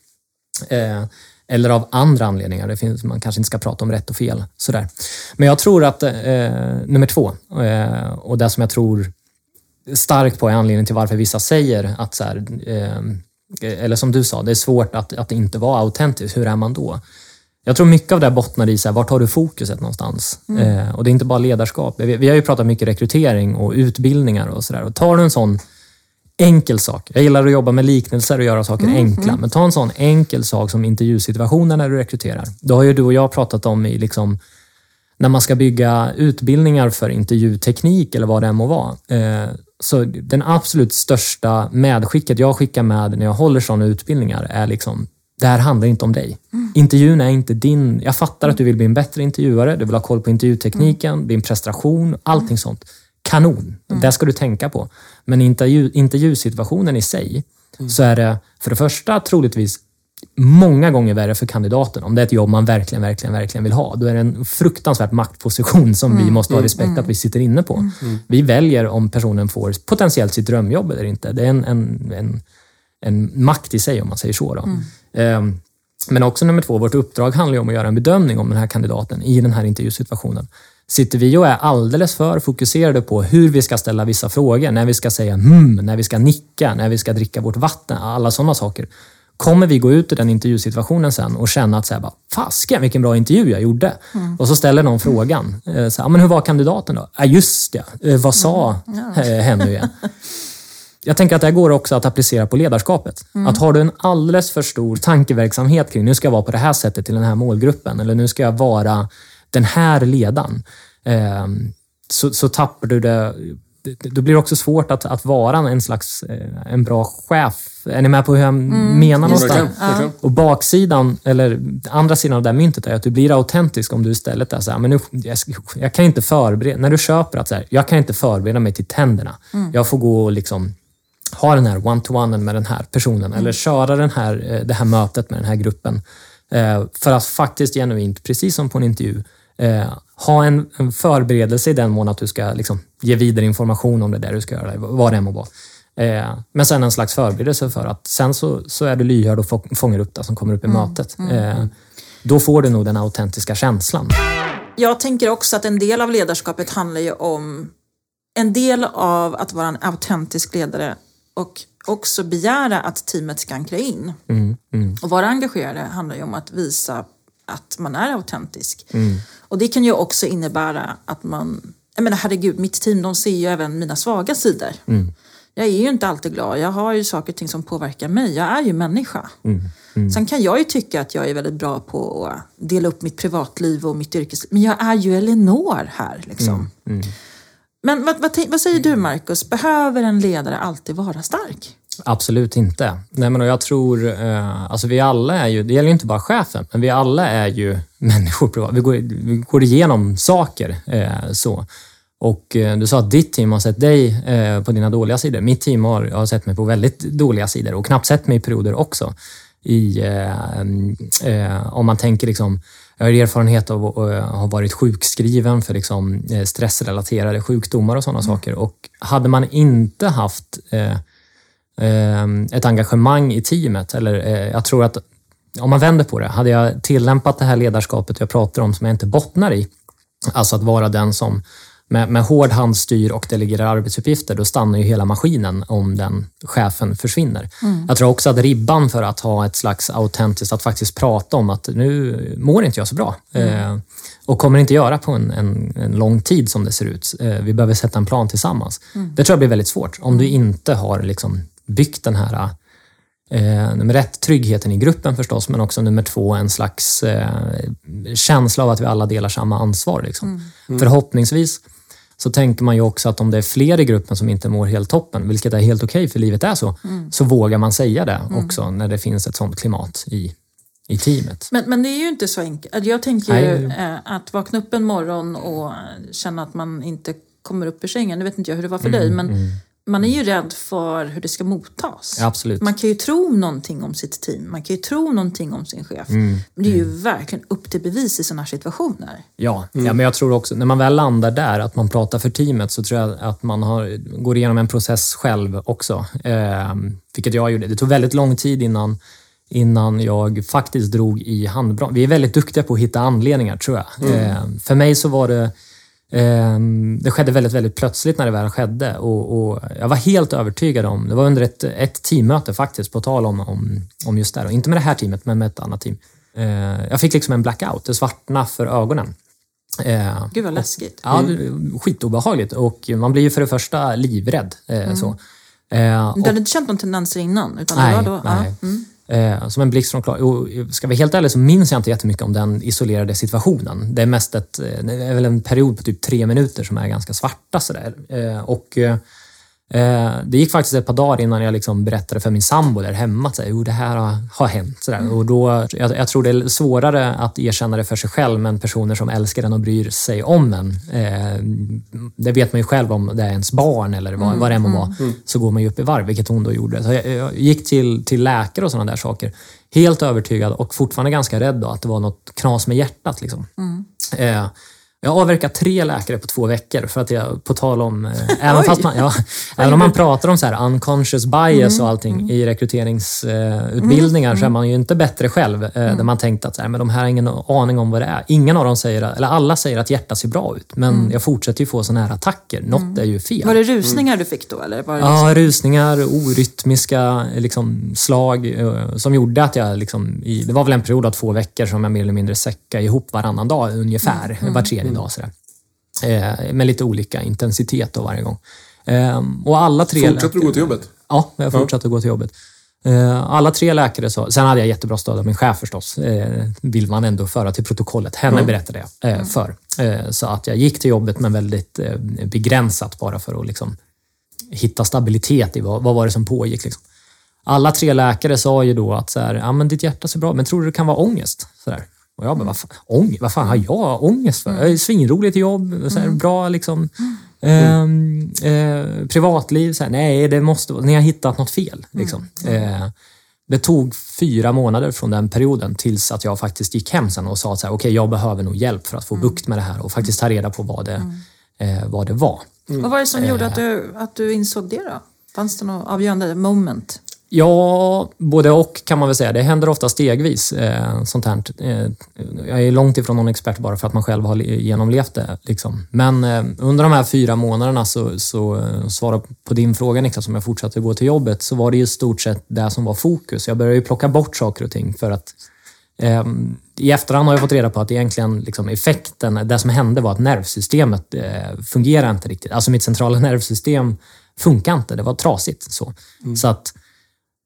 Eh, eller av andra anledningar. Det finns, man kanske inte ska prata om rätt och fel. Sådär. Men jag tror att, eh, nummer två, eh, och det som jag tror starkt på är anledningen till varför vissa säger att, så här, eh, eller som du sa, det är svårt att, att inte vara autentisk. Hur är man då? Jag tror mycket av det bottnar i så här, vart har du fokuset någonstans? Eh, och det är inte bara ledarskap. Vi, vi har ju pratat mycket rekrytering och utbildningar och sådär. Tar du en sån enkel sak. Jag gillar att jobba med liknelser och göra saker enkla. Men ta en sån enkel sak som intervjusituationen när du rekryterar. Då har ju du och jag pratat om i liksom, när man ska bygga utbildningar för intervjuteknik eller vad det än må vara. Eh, så den absolut största medskicket jag skickar med när jag håller sådana utbildningar är liksom, det här handlar inte om dig. Intervjun är inte din... Jag fattar att du vill bli en bättre intervjuare, du vill ha koll på intervjutekniken, din prestation, allting sånt. Kanon, det ska du tänka på. Men intervju, intervjusituationen i sig, så är det för det första troligtvis många gånger värre för kandidaten. Om det är ett jobb man verkligen, verkligen, verkligen vill ha. Då är det en fruktansvärt maktposition som vi måste ha respekt att vi sitter inne på. Vi väljer om personen får potentiellt sitt drömjobb eller inte. Det är en, en, en, en makt i sig om man säger så. Då. Ehm, Men också nummer två, vårt uppdrag handlar ju om att göra en bedömning om den här kandidaten i den här intervjusituationen. Sitter vi och är alldeles för fokuserade på hur vi ska ställa vissa frågor, när vi ska säga hmm, när vi ska nicka, när vi ska dricka vårt vatten, alla sådana saker. Kommer vi gå ut ur den intervjusituationen sen och känna att så här, bara, fasken vilken bra intervju jag gjorde. Och så ställer någon frågan. eh, Så här, "Ja, men hur var kandidaten då? Ja, just det. Eh, Vad sa eh, hen nu igen? Jag tänker att det här går också att applicera på ledarskapet. Att har du en alldeles för stor tankeverksamhet kring nu ska jag vara på det här sättet till den här målgruppen eller nu ska jag vara den här ledaren. Eh, så, så tappar du det. det- Då blir det också svårt att, att vara en slags eh, en bra chef. Är ni med på hur jag menar någonstans? Verkligen. Och baksidan, eller andra sidan av det här myntet är att du blir autentisk om du istället är så här, men nu, jag, jag kan inte förbereda, när du köper att så här, jag kan inte förbereda mig till tänderna. Jag får gå och liksom ha den här one-to-one med den här personen eller köra den här, eh, det här mötet med den här gruppen. Eh, För att faktiskt genuint, precis som på en intervju, eh, ha en, en förberedelse i den mån att du ska liksom, ge vidare information om det där du ska göra, vad det än må vara. Eh, Men sen en slags förberedelse för att sen så, så är du lyhörd och få- fångar upp det som kommer upp i mötet. Eh, Då får du nog den autentiska känslan. Jag tänker också att en del av ledarskapet handlar ju om en del av att vara en autentisk ledare och också begära att teamet ska ankra in. Och vara engagerade handlar ju om att visa att man är autentisk. Och det kan ju också innebära att man, jag menar herregud, mitt team de ser ju även mina svaga sidor. Jag är ju inte alltid glad, jag har ju saker och ting som påverkar mig, jag är ju människa. Sen kan jag ju tycka att jag är väldigt bra på att dela upp mitt privatliv och mitt yrkesliv. Men jag är ju Elinor här liksom. Men vad, vad, vad säger du Marcus, behöver en ledare alltid vara stark? Absolut inte. Nej, men och jag tror, eh, alltså vi alla är ju, det gäller ju inte bara chefen, men vi alla är ju människor. Vi går, vi går igenom saker. Eh, så. Och eh, Du sa att ditt team har sett dig på dina dåliga sidor. Mitt team har, har sett mig på väldigt dåliga sidor och knappt sett mig i perioder också. I, om man tänker liksom, jag har erfarenhet av att ha varit sjukskriven för liksom, stressrelaterade sjukdomar och sådana saker. Och hade man inte haft ett engagemang i teamet. Eller, eh, jag tror att om man vänder på det, hade jag tillämpat det här ledarskapet jag pratar om som jag inte bottnar i, alltså att vara den som med, med hård handstyr och delegerar arbetsuppgifter, då stannar ju hela maskinen om den chefen försvinner. Jag tror också att ribban för att ha ett slags autentiskt, att faktiskt prata om att nu mår inte jag så bra. Eh, och kommer inte göra på en, en, en lång tid som det ser ut. Eh, vi behöver sätta en plan tillsammans. Det tror jag blir väldigt svårt om du inte har liksom byggt den här Eh, nummer ett, tryggheten i gruppen förstås, men också nummer två, en slags eh, känsla av att vi alla delar samma ansvar. Liksom. Förhoppningsvis så tänker man ju också att om det är fler i gruppen som inte mår helt toppen, vilket är helt okej för livet är så, så vågar man säga det också när det finns ett sånt klimat i, i teamet. Men, men det är ju inte så enkelt. Jag tänker ju Nej. eh, att vakna upp en morgon och känna att man inte kommer upp ur sängen. Nu vet inte jag hur det var Mm, för dig, men man är ju rädd för hur det ska mottas. Ja, absolut. Man kan ju tro någonting om sitt team, man kan ju tro någonting om sin chef. Mm, Men det är ju verkligen upp till bevis i sådana här situationer. Ja, ja, men jag tror också, när man väl landar där, att man pratar för teamet, så tror jag att man har, går igenom en process själv också. Eh, vilket jag gjorde. Det tog väldigt lång tid innan, innan jag faktiskt drog i handbromsen. Vi är väldigt duktiga på att hitta anledningar, tror jag. Eh, för mig så var det det skedde väldigt, väldigt plötsligt när det väl skedde och, och jag var helt övertygad om, det var under ett, ett teammöte faktiskt, på tal om, om, om just det här. Och Inte med det här teamet, men med ett annat team. Eh, jag fick liksom en blackout, det svartnade för ögonen. Eh, Gud vad läskigt. Ja, det är skitobehagligt och man blir ju för det första livrädd. Eh, så. Eh, Du hade inte känt någon tendenser innan? Utan Nej, det var då, nej. Ja. Mm. Eh, som en blixt från klar. Och eh, ska vi vara helt ärliga så minns jag inte jättemycket om den isolerade situationen. Det är mest ett, eh, det är väl en period på typ tre minuter som är ganska svarta. Sådär. Eh, och, eh, det gick faktiskt ett par dagar innan jag liksom berättade för min sambo där hemma att så här, "Jo, det här har, har hänt. Sådär. Och då, jag, jag tror det är svårare att erkänna det för sig själv, men personer som älskar en och bryr sig om en. Eh, det vet man ju själv om det är ens barn eller vad, vad det må vara. Så går man ju upp i varv, vilket hon då gjorde. Så jag, jag gick till, till läkare och sådana där saker. Helt övertygad och fortfarande ganska rädd då, att det var något knas med hjärtat. Liksom. Eh, jag har avverkat tre läkare på två veckor för att jag, på tal om, eh, även, fast man, ja, även om man pratar om så här unconscious bias och allting i rekryteringsutbildningar så är man ju inte bättre själv. Eh, Där man tänkt att så här, men de här har ingen aning om vad det är. Ingen av dem säger, eller alla säger att hjärtat ser bra ut, men jag fortsätter ju få såna här attacker. Något är ju fel. Var det rusningar du fick då? Eller var det Ja, rusningar, orytmiska liksom, slag eh, som gjorde att jag... Liksom, i, det var väl en period av två veckor som jag mer eller mindre säckade ihop varannan dag ungefär. Var tredje dag. Sådär. Eh, med lite olika intensitet då varje gång. Eh, och alla tre... Fortsätter du gå till jobbet? Ja, jag fortsatte att gå till jobbet. Eh, Alla tre läkare sa... Sen hade jag jättebra stöd av min chef förstås. Eh, Vill man ändå föra till protokollet. Henne berättade jag eh, för. Så att jag gick till jobbet men väldigt begränsat bara för att liksom hitta stabilitet i vad, vad var det som pågick. Liksom. Alla tre läkare sa ju då att så här, ja, men ditt hjärta ser bra men tror du det kan vara ångest? Så där. Och jag bara, vad fan, ångest? Vad fan har jag ångest för? Jag är svinrolig till jobb, så här, bra liksom, ehm, eh, privatliv. Så här, nej, det måste vara, ni har hittat något fel. Liksom. Eh, det tog fyra månader från den perioden tills att jag faktiskt gick hem sen och sa att okej, jag behöver nog hjälp för att få bukt med det här och faktiskt ta reda på vad det, eh, vad det var. Vad var det som gjorde att Eh. du, att du insåg det då? Fanns det något avgörande moment? Ja, både och kan man väl säga. Det händer ofta stegvis. Eh, sånt här. Eh, jag är långt ifrån någon expert bara för att man själv har genomlevt det. Liksom. Men eh, under de här fyra månaderna, så, så eh, svara på din fråga Niklas, om jag fortsatte gå till jobbet, så var det i stort sett det som var fokus. Jag började ju plocka bort saker och ting för att eh, i efterhand har jag fått reda på att egentligen liksom effekten, det som hände var att nervsystemet eh, fungerar inte riktigt. Alltså mitt centrala nervsystem funkar inte, det var trasigt. Så, så att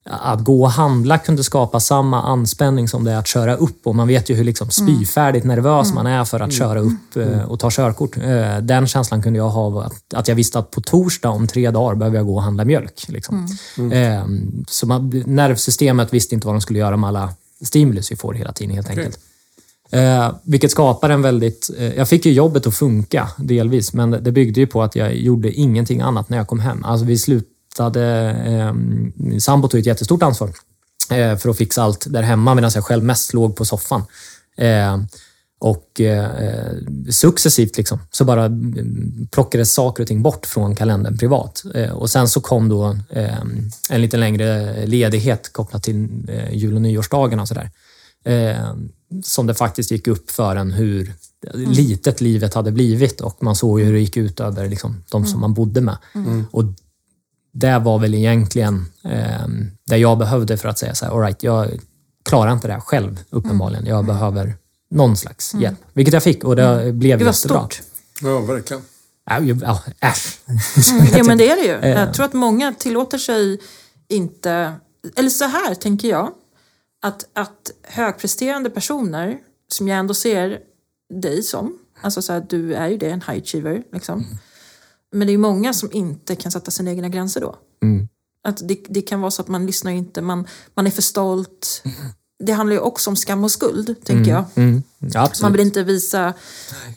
att gå och handla kunde skapa samma anspänning som det är att köra upp. Och man vet ju hur liksom spyfärdigt nervös man är för att köra upp eh, och ta körkort. Eh, Den känslan kunde jag ha, av att, jag visste att på torsdag om tre dagar behöver jag gå och handla mjölk. Liksom. Eh, Så man, nervsystemet visste inte vad de skulle göra med alla stimulus vi får hela tiden helt enkelt. Eh, vilket skapar en väldigt... Eh, jag fick ju jobbet att funka delvis, men det byggde ju på att jag gjorde ingenting annat när jag kom hem. Alltså vi slutade... Eh, sambo tog ett jättestort ansvar eh, för att fixa allt där hemma medan jag själv mest låg på soffan. Eh, och eh, successivt liksom, så bara mm, plockades saker och ting bort från kalendern privat. Eh, och sen så kom då eh, en lite längre ledighet kopplat till eh, jul och nyårsdagarna och sådär. Eh, som det faktiskt gick upp för en hur, litet livet hade blivit och man såg hur det gick ut över liksom, de som man bodde med. Och det var väl egentligen eh, det jag behövde för att säga så här, all right, jag klarar inte det här själv uppenbarligen. Jag behöver någon slags hjälp. Vilket jag fick och det blev Det var jättebra. stort. Ja, verkligen. Ja, äsch. Ja, men det är det ju. Eh. Jag tror att många tillåter sig inte... Eller så här tänker jag. Att, att högpresterande personer, som jag ändå ser dig som, alltså så här, du är ju det, en high achiever. Liksom. Men det är många som inte kan sätta sina egna gränser då. Att det, det kan vara så att man lyssnar inte, man, man är för stolt. Det handlar ju också om skam och skuld, tänker jag. Mm. Ja, absolut. Man vill inte visa...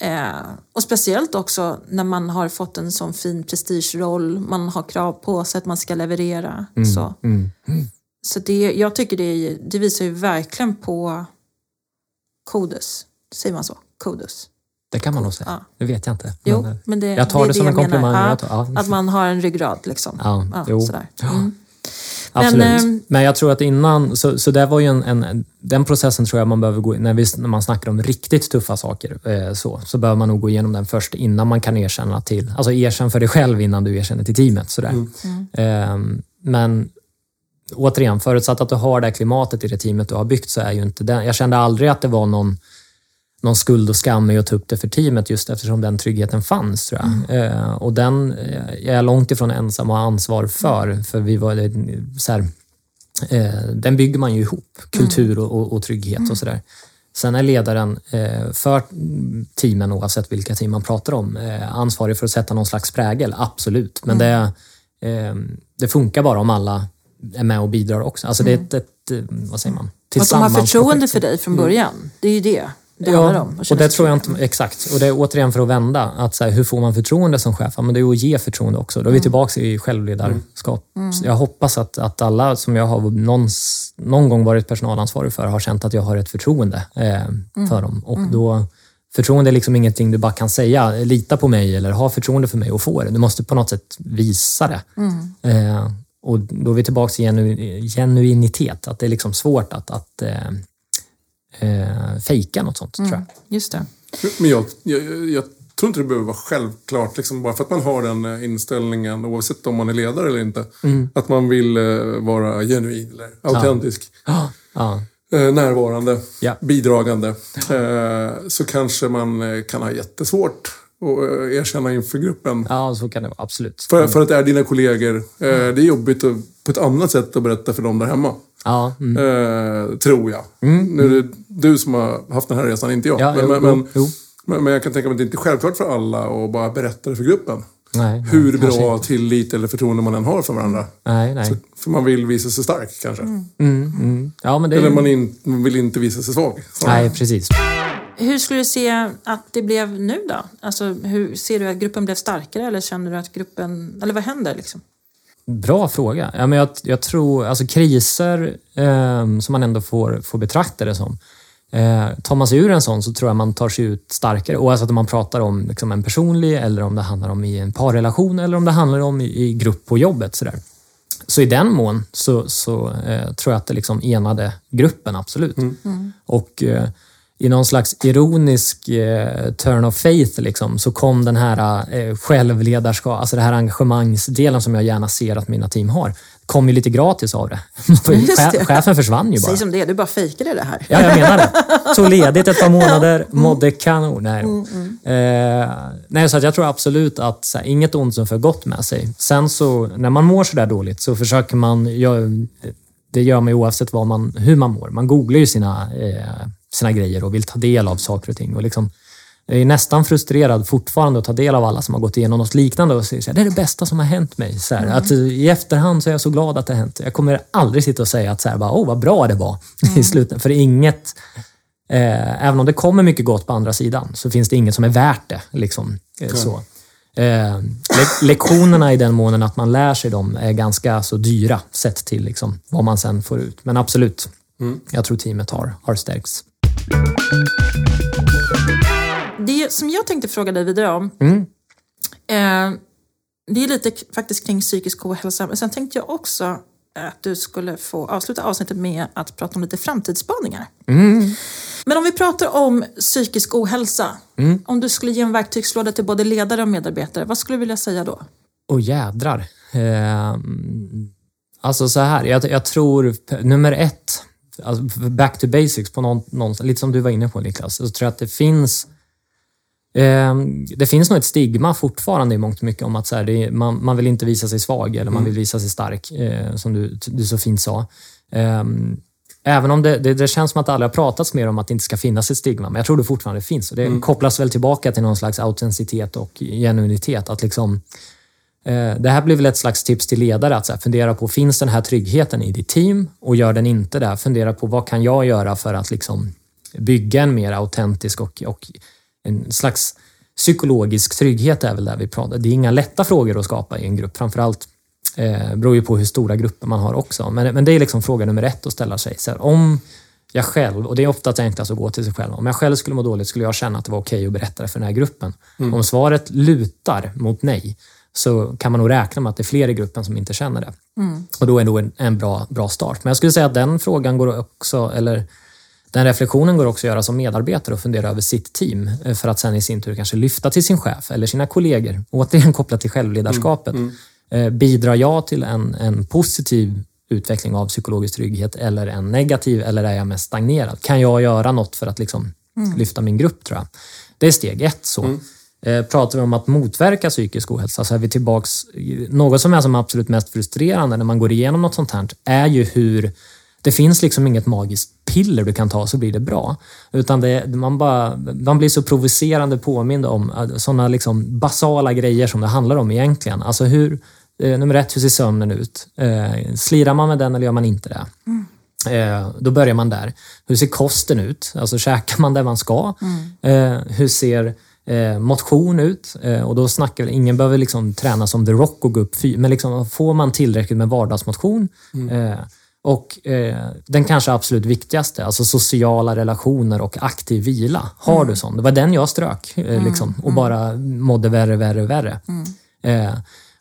Eh, och speciellt också när man har fått en sån fin prestigeroll. Man har krav på sig att man ska leverera. Så, så det, jag tycker det, det visar ju verkligen på kodus. Säger man så? Kodus. Det kan man nog säga. Ja. Det vet jag inte. Jo, Men, eh, men det, jag tar är det som en komplimang. Ja, ja. Att man har en ryggrad liksom. Ja, sådär. Mm. Absolut. Men, Men, eh, jag tror att innan, så, så det var ju en, en, den processen tror jag man behöver gå när, vi, när man snackar om riktigt tuffa saker, eh, så, så behöver man nog gå igenom den först innan man kan erkänna till, alltså erkänn för dig själv innan du erkänner till teamet. Sådär. Eh, men återigen, förutsatt att du har det här klimatet i det teamet du har byggt så är ju inte den, jag kände aldrig att det var någon någon skuld och skam i att ta upp det för teamet just eftersom den tryggheten fanns. tror jag. Eh, och den eh, är jag långt ifrån ensam ha ansvar för. För vi var, så här, eh, den bygger man ju ihop, kultur och, och, och trygghet och sådär. Sen är ledaren eh, för teamen, oavsett vilka team man pratar om, eh, ansvarig för att sätta någon slags prägel, absolut. Men det, eh, det funkar bara om alla är med och bidrar också. Alltså det är ett, ett eh, vad säger man? Att de har förtroende Tillsammansprojekt. för dig från början. Det är ju det det handlar om. och det tror jag inte, exakt. Och det är återigen för att vända, att så här, hur får man förtroende som chef? Ja, men det är att ge förtroende också. Då är vi tillbaka i självledarskap. Så jag hoppas att, att alla som jag har någon, någon gång varit personalansvarig för har känt att jag har ett förtroende eh, för dem. Och då, förtroende är liksom ingenting du bara kan säga, lita på mig eller ha förtroende för mig och få det. Du måste på något sätt visa det. Eh, och då är vi tillbaka i genu, genuinitet, att det är liksom svårt att, att eh, eh, fejka något sånt, tror jag. Just det. Men jag, jag, jag, tror inte det behöver vara självklart, liksom, bara för att man har den eh, inställningen, oavsett om man är ledare eller inte. Att man vill eh, vara genuin eller autentisk. Ja, ja, eh, närvarande, Ja. bidragande, så kanske man kan ha jättesvårt att eh, erkänna inför gruppen. ja, så kan det vara. Absolut. För, för att det är dina kollegor. Eh, det är jobbigt att, på ett annat sätt att berätta för dem där hemma. Ja, mm. Eh, tror jag. Nu är det du som har haft den här resan, inte jag. Ja, men, jo, men, jo, men, men jag kan tänka mig att det inte är självklart för alla att bara berätta det för gruppen. Nej, nej, Hur kanske bra tillit eller förtroende man än har för varandra. Nej, nej. För man vill visa sig stark kanske. Mm, mm. Ja, men det Eller man, in, man vill inte visa sig svag. Nej, precis. Hur skulle du se att det blev nu då? Alltså, hur, ser du att gruppen blev starkare eller känner du att gruppen... Eller vad händer liksom? Bra fråga. Ja, men jag, jag tror, alltså kriser eh, som man ändå får, får betrakta det som. Eh, tar man sig ur en sån så tror jag man tar sig ut starkare. Oavsett om man pratar om liksom en personlig eller om det handlar om i en parrelation eller om det handlar om i, i grupp på jobbet. Sådär. Så i den mån så, så eh, tror jag att det liksom enade gruppen, absolut. Och eh, i någon slags ironisk eh, turn of faith liksom, så kom den här eh, självledarskap, alltså det här engagemangsdelen som jag gärna ser att mina team har, kom ju lite gratis av det. Det. che- Chefen försvann ju bara. Säg som det du bara fejkade det här. Ja, jag menar det. Tog ledigt ett par månader, mådde kanon. Nej, då. Eh, nej, så att jag tror absolut att så här, inget ont som för gott med sig. Sen så, när man mår sådär dåligt så försöker man, gör, det gör man ju oavsett vad man, hur man mår. Man googlar ju sina, eh, sina grejer och vill ta del av saker och ting. Och liksom, jag är nästan frustrerad fortfarande att ta del av alla som har gått igenom något liknande och säger så här, det är det bästa som har hänt mig. Så här, att, eh, I efterhand så är jag så glad att det har hänt. Jag kommer aldrig sitta och säga att så här, bara, åh vad bra det var i slutet. För inget, eh, även om det kommer mycket gott på andra sidan, så finns det inget som är värt det. Liksom, eh, så. Eh, le- lektionerna i den månen att man lär sig dem är ganska så dyra sett till liksom, vad man sen får ut. Men absolut, jag tror teamet har, har stärkts. Det som jag tänkte fråga dig vidare om, Mm. eh, det är lite faktiskt kring psykisk ohälsa. Men sen tänkte jag också att du skulle få avsluta avsnittet med att prata om lite framtidsspaningar. Mm. Men om vi pratar om psykisk ohälsa. Mm. Om du skulle ge en verktygslåda till både ledare och medarbetare, vad skulle du vilja säga då? Och jädrar. Eh, alltså så här, jag, jag tror nummer ett, alltså back to basics, på någon, någon, lite som du var inne på Niklas, så tror jag att det finns eh, det finns nog ett stigma fortfarande i mångt och mycket om att så här, är, man, man vill inte visa sig svag eller man vill visa sig stark, eh, som du, du så fint sa. Eh, Även om det, det, det, känns som att det aldrig har pratats mer om att det inte ska finnas ett stigma, men jag tror det fortfarande finns. Och det kopplas väl tillbaka till någon slags autenticitet och genuinitet. Att liksom, det här blir väl ett slags tips till ledare att fundera på, finns den här tryggheten i ditt team? Och gör den inte det, fundera på vad kan jag göra för att liksom bygga en mer autentisk och, och en slags psykologisk trygghet är väl där vi pratar. Det är inga lätta frågor att skapa i en grupp, framförallt Eh, beror ju på hur stora grupper man har också. Men, men det är liksom fråga nummer ett att ställa sig. Så här, om jag själv, och det är ofta enklast att gå till sig själv, om jag själv skulle må dåligt skulle jag känna att det var okej okay att berätta det för den här gruppen. Mm. Om svaret lutar mot nej så kan man nog räkna med att det är fler i gruppen som inte känner det. Mm. Och då är det en, en, bra, bra start. Men jag skulle säga att den frågan går också, eller den reflektionen går också att göra som medarbetare och fundera över sitt team eh, för att sen i sin tur kanske lyfta till sin chef eller sina kollegor. Återigen kopplat till självledarskapet. Mm. Mm. Eh, bidrar jag till en, en positiv utveckling av psykologisk trygghet eller en negativ eller är jag mest stagnerad? Kan jag göra något för att liksom mm. lyfta min grupp tror jag. Det är steg ett. så. Eh, pratar vi om att motverka psykisk ohälsa så är vi tillbaks... Något som är som absolut mest frustrerande när man går igenom något sånt här är ju hur det finns liksom inget magiskt piller du kan ta så blir det bra. Utan det, man, bara, man blir så provocerande påmind om eh, sådana liksom basala grejer som det handlar om egentligen. Alltså hur, eh, nummer ett, hur ser sömnen ut? Eh, slirar man med den eller gör man inte det? Mm. Eh, då börjar man där. Hur ser kosten ut? Alltså käkar man det man ska? Mm. Eh, hur ser motion ut? Eh, och då snackar ingen behöver liksom träna som The Rock och gå upp men liksom, får man tillräckligt med vardagsmotion mm. Och eh, den kanske absolut viktigaste, alltså sociala relationer och aktiv vila. Har mm. du sån? Det var den jag strök eh, mm. liksom, och mm. bara mådde värre, värre, värre. Mm. Eh,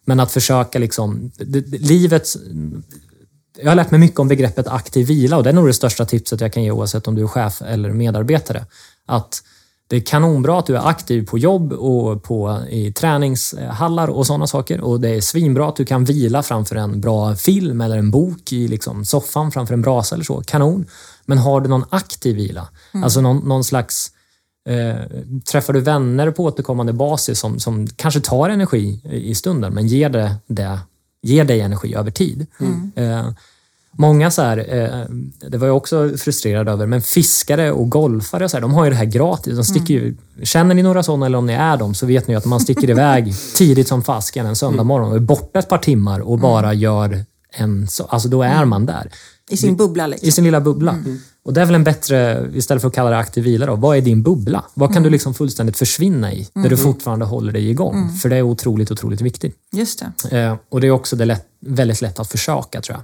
men att försöka liksom, livet... Jag har lärt mig mycket om begreppet aktiv vila och det är nog det största tipset jag kan ge oavsett om du är chef eller medarbetare. Att det är kanonbra att du är aktiv på jobb och på, i träningshallar och sådana saker. Och det är svinbra att du kan vila framför en bra film eller en bok i liksom soffan framför en brasa eller så. Kanon. Men har du någon aktiv vila? Mm. Alltså någon, någon slags Eh, träffar du vänner på återkommande basis som, som kanske tar energi i stunden men ger, det, det, ger dig energi över tid. Mm. Eh, Många så här, eh, det var jag också frustrerad över, men fiskare och golfare, så här, de har ju det här gratis. De sticker ju, Känner ni några sådana eller om ni är dem så vet ni att man sticker iväg tidigt som fasken en söndag morgon och är borta ett par timmar och bara gör en... Alltså då är man där. I sin bubbla liksom. I sin lilla bubbla. Mm. Och det är väl en bättre, istället för att kalla det aktiv vila då, vad är din bubbla? Vad kan mm. du liksom fullständigt försvinna i, där du fortfarande håller dig igång? Mm. För det är otroligt, otroligt viktigt. Just det. Eh, och det är också det lätt, väldigt lätt att försaka tror jag.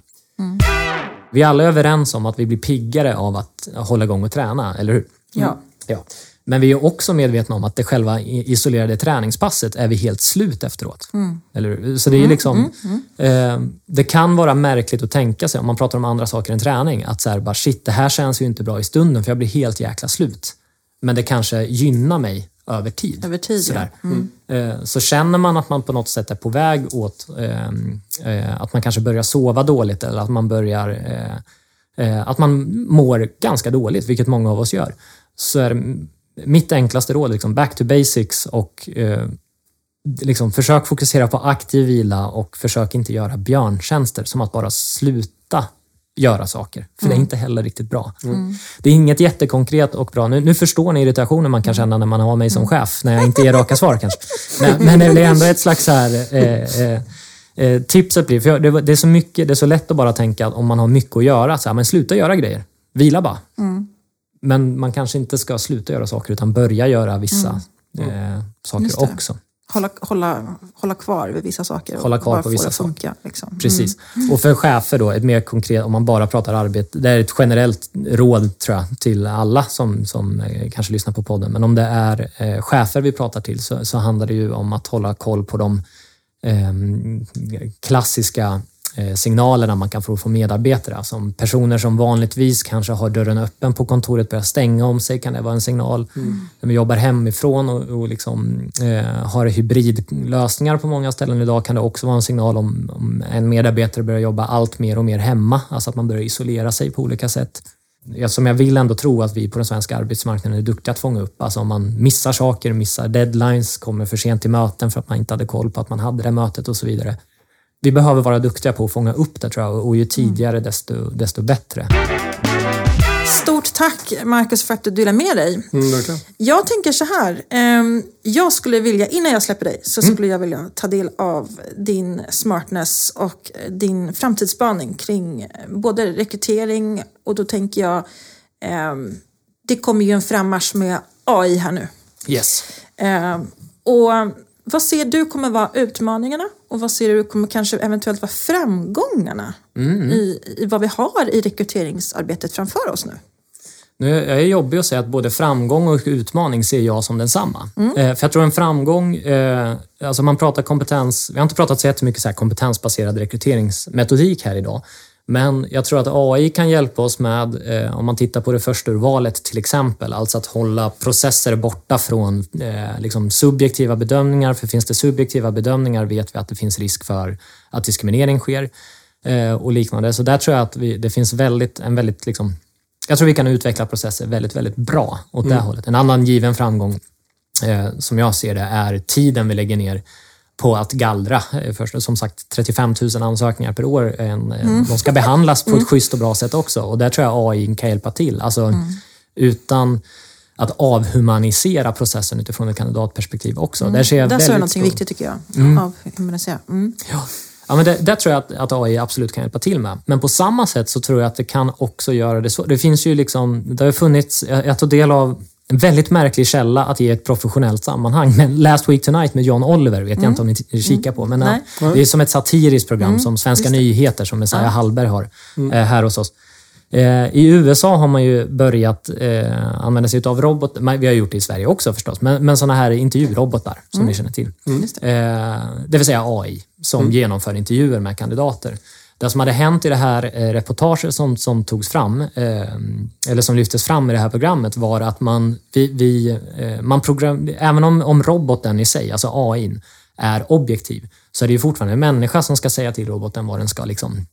Mm. Vi är alla överens om att vi blir piggare av att hålla igång och träna, eller hur? Ja. ja. Men vi är också medvetna om att det själva isolerade träningspasset är vi helt slut efteråt. Mm. Eller, så det är mm, liksom, mm, mm, eh, det kan vara märkligt att tänka sig, om man pratar om andra saker än träning, att så här, bara, shit, det här känns ju inte bra i stunden för jag blir helt jäkla slut. Men det kanske gynnar mig över tid. Över tid Sådär. Ja. Mm. Eh, så känner man att man på något sätt är på väg åt ehm, eh, att man kanske börjar sova dåligt eller att man börjar eh, att man mår ganska dåligt, vilket många av oss gör, så är mitt enklaste råd liksom back to basics och liksom försök fokusera på aktiv vila och försök inte göra björntjänster som att bara sluta göra saker. För mm. det är mm. inte heller riktigt bra. Mm. Det är inget jättekonkret och bra. Nu, nu förstår ni irritationen man kan känna när man har mig som mm. chef, när jag inte ger raka svar kanske. Men, men det är ändå ett slags här, eh, eh, eh, tipset blir, för det, det, är så mycket, det är så lätt att bara tänka att om man har mycket att göra, så här, men sluta göra grejer. Vila bara. Mm. Men man kanske inte ska sluta göra saker utan börja göra vissa mm. eh, saker också hålla, hålla, hålla kvar vid vissa saker. Hålla kvar på vissa saker. Liksom. Precis. Mm. Och för chefer då, ett mer konkret, om man bara pratar arbete, det är ett generellt råd tror jag till alla som, som eh, kanske lyssnar på podden. Men om det är eh, chefer vi pratar till så, så handlar det ju om att hålla koll på de eh, klassiska signalerna man kan få från medarbetare. Alltså om personer som vanligtvis kanske har dörren öppen på kontoret börjar stänga om sig kan det vara en signal. Mm. När vi jobbar hemifrån och, och liksom, eh, har hybridlösningar på många ställen idag kan det också vara en signal om, om en medarbetare börjar jobba allt mer och mer hemma. Alltså att man börjar isolera sig på olika sätt som jag vill ändå tro att vi på den svenska arbetsmarknaden är duktiga att fånga upp. Alltså om man missar saker, missar deadlines, kommer för sent till möten för att man inte hade koll på att man hade det mötet och så vidare. Vi behöver vara duktiga på att fånga upp det tror jag och ju tidigare desto, desto bättre. Stort tack Marcus för att du delar med dig. Mm, jag tänker så här. Eh, jag skulle vilja, innan jag släpper dig, så mm. skulle jag vilja ta del av din smartness och din framtidsspaning kring både rekrytering och då tänker jag, eh, det kommer ju en frammarsch med AI här nu. Yes. Eh, och vad ser du kommer vara utmaningarna och vad ser du kommer kanske eventuellt vara framgångarna mm. i, i vad vi har i rekryteringsarbetet framför oss nu? Nu är det jobbigt att säga att både framgång och utmaning ser jag som densamma. Mm. Eh, för jag tror en framgång, eh, alltså man pratar kompetens, vi har inte pratat så jättemycket så här kompetensbaserad rekryteringsmetodik här idag. Men jag tror att AI kan hjälpa oss med, eh, om man tittar på det första urvalet till exempel, alltså att hålla processer borta från eh, liksom subjektiva bedömningar. För finns det subjektiva bedömningar vet vi att det finns risk för att diskriminering sker eh, och liknande. Så där tror jag att vi, det finns väldigt, en väldigt liksom, jag tror vi kan utveckla processer väldigt, väldigt bra åt mm. det hållet. En annan given framgång eh, som jag ser det är tiden vi lägger ner på att gallra. Eh, först, som sagt, 35 000 ansökningar per år. En, eh, mm. De ska behandlas på ett mm. schysst och bra sätt också och där tror jag AI kan hjälpa till. Alltså, mm. Utan att avhumanisera processen utifrån ett kandidatperspektiv också. Mm. Där ser jag där jag någonting viktigt tycker jag. Mm. Avhumanisera. Mm. Ja. Ja, men det, det tror jag att, att, AI absolut kan hjälpa till med. Men på samma sätt så tror jag att det kan också göra det så. Det finns ju liksom, det har funnits, jag, jag tog del av en väldigt märklig källa att ge ett professionellt sammanhang. Men Last Week Tonight med John Oliver vet mm. jag inte om ni mm. kikar på. Men Nej. det är som ett satiriskt program mm. som Svenska nyheter som Messiah ja. Hallberg har mm. eh, här hos oss. Eh, I USA har man ju börjat eh, använda sig av robotar. Vi har gjort det i Sverige också förstås, men, men sådana här intervjurobotar som mm. ni känner till. Mm. Eh, det vill säga AI som genomför intervjuer med kandidater. Det som hade hänt i det här eh, reportaget som, som togs fram, eh, eller som lyftes fram i det här programmet, var att man, vi, vi, eh, man program, även om, om roboten i sig, alltså AI, är objektiv, så är det ju fortfarande en människa som ska säga till roboten vad den ska liksom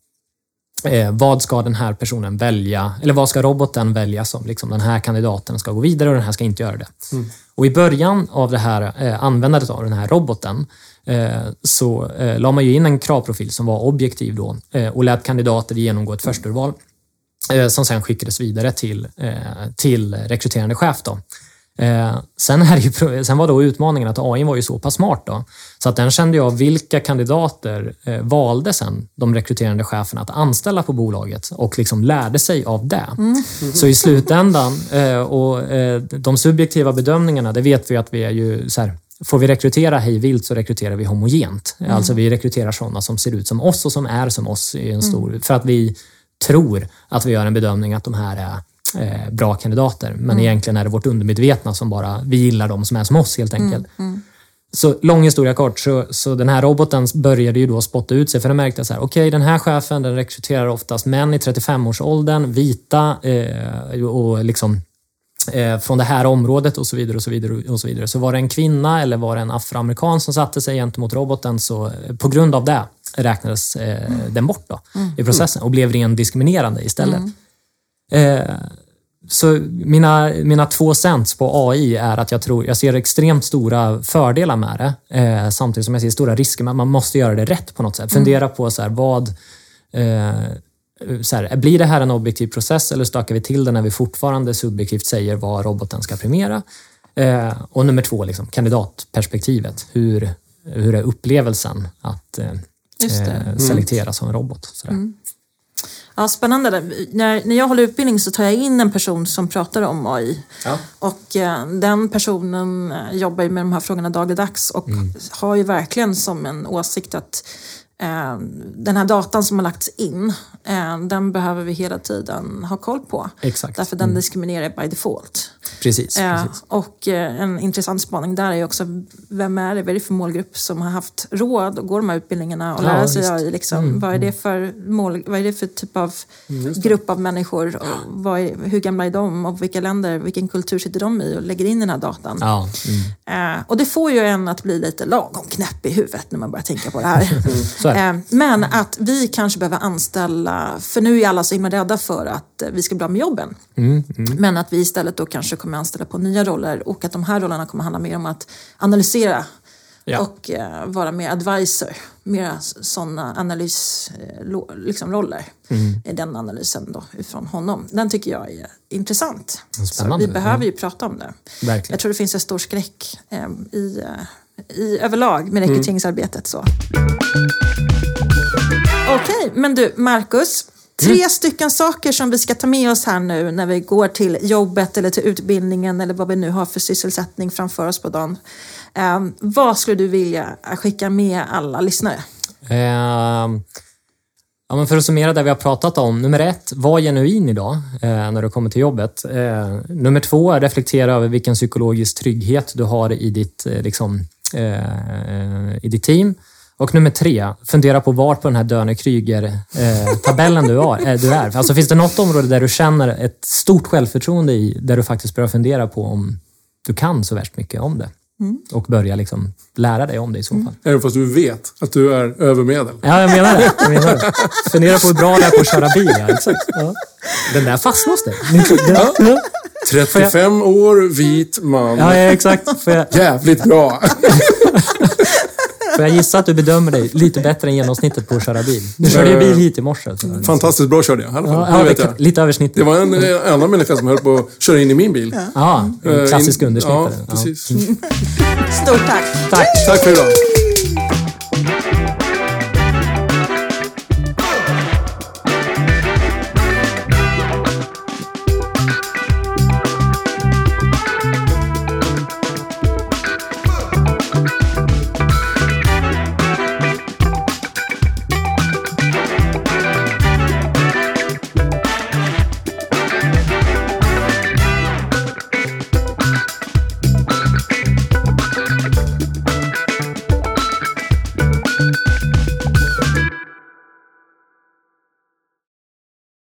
Eh, vad ska den här personen välja, eller vad ska roboten välja som liksom, den här kandidaten ska gå vidare och den här ska inte göra det. Mm. Och I början av det här eh, användandet av den här roboten Eh, så eh, la man ju in en kravprofil som var objektiv då eh, och lät kandidater genomgå ett försturval som sen skickades vidare till, till rekryterande chef. Då. Sen, är ju, sen var då utmaningen att AI var ju så pass smart då, så att den kände av vilka kandidater valde sen de rekryterande cheferna att anställa på bolaget och liksom lärde sig av det. Mm. Så i slutändan, och de subjektiva bedömningarna, det vet vi att vi är ju så här, Får vi rekrytera hej vilt så rekryterar vi homogent. Mm. Alltså vi rekryterar sådana som ser ut som oss och som är som oss i en stor... Mm. För att vi tror att vi gör en bedömning att de här är eh, bra kandidater. Men mm. egentligen är det vårt undermedvetna som bara, vi gillar de som är som oss helt mm. enkelt. Mm. Så lång historia kort, så, så den här roboten började ju då spotta ut sig för den märkte så här, okej okay, den här chefen den rekryterar oftast män i 35-årsåldern, vita eh, och liksom eh, från det här området och så vidare. och Så vidare och så vidare. Så var det en kvinna eller var det en afroamerikan som satte sig gentemot roboten så eh, på grund av det räknades eh, mm. den bort då, mm. i processen och blev ren diskriminerande istället. Mm. Eh, så mina, mina två cents på AI är att jag tror, jag ser extremt stora fördelar med det, eh, samtidigt som jag ser stora risker, men man måste göra det rätt på något sätt. Mm. Fundera på så här, vad, eh, så här, blir det här en objektiv process eller stakar vi till det när vi fortfarande subjektivt säger vad roboten ska premiera? Eh, och nummer två, liksom, kandidatperspektivet. Hur, hur är upplevelsen att eh, mm. selektera som en robot? Mm. Ja, spännande. När, när jag håller utbildning så tar jag in en person som pratar om AI. Ja. Och eh, den personen eh, jobbar med de här frågorna dagligdags och mm. har ju verkligen som en åsikt att den här datan som har lagts in, eh, den behöver vi hela tiden ha koll på. Exakt. Därför den mm. diskriminerar by default. Precis. Eh, precis. och eh, en intressant spaning där är också, vem är det, vad är det för målgrupp som har haft råd att gå de här utbildningarna och Ja, lära sig. Mm, AI? Liksom. Vad är det för mål, vad är det för typ av grupp av människor? Och är, hur gamla är de? Och vilka länder, vilken kultur sitter de i och lägger in den här datan? Ja, mm. Och det får ju en att bli lite lagom knäpp i huvudet när man börjar tänka på det här. Så. Eh, men att vi kanske behöver anställa, för nu är alla så himla rädda för att eh, vi ska bli av med jobben. Mm, Men att vi istället då kanske kommer anställa på nya roller och att de här rollerna kommer handla mer om att analysera Ja. och eh, vara mer advisor. Mera sådana analysroller eh, liksom roller Mm. i den analysen då, ifrån honom. Den tycker jag är intressant. Så Spännande. vi behöver ju prata om det. Verkligen. Jag tror det finns en stor skräck eh, i, eh, i överlag med rekryteringsarbetet. Så. Okej, men du Marcus. Tre stycken saker som vi ska ta med oss här nu när vi går till jobbet eller till utbildningen eller vad vi nu har för sysselsättning framför oss på dagen. Eh, vad skulle du vilja skicka med alla lyssnare? Ehm, ja, men för att summera det vi har pratat om. Nummer ett, var genuin idag eh, när du kommer till jobbet. Eh, nummer två, reflektera över vilken psykologisk trygghet du har i ditt, eh, liksom, eh, i ditt team. Och nummer tre, fundera på var på den här Dörner-Kryger-tabellen du, har- eh, du är. Alltså, finns det något område där du känner ett stort självförtroende i, där du faktiskt börjar fundera på om du kan så värst mycket om det? Och börja liksom lära dig om det i så fall. Även fast du vet att du är övermedel. Ja, jag menar det. Jag menar det. Fundera på hur bra det är på att köra bil. Ja, exakt. Ja. Den där fastnar hos dig. Ja, ja. 35 år, vit man. ja, ja, exakt. Jag, Jävligt bra. får jag gissa att du bedömer dig lite bättre än genomsnittet på att köra bil? Du körde ju bil hit i morse. Fantastiskt bra körde jag i alla fall. Ja, det vet jag. lite över snittet. Det var en eh, annan människa som höll på att köra in i min bil. Ja, Eh, en klassisk in- undersnittare. Ja, precis. Stort tack! Tack. Tack för idag.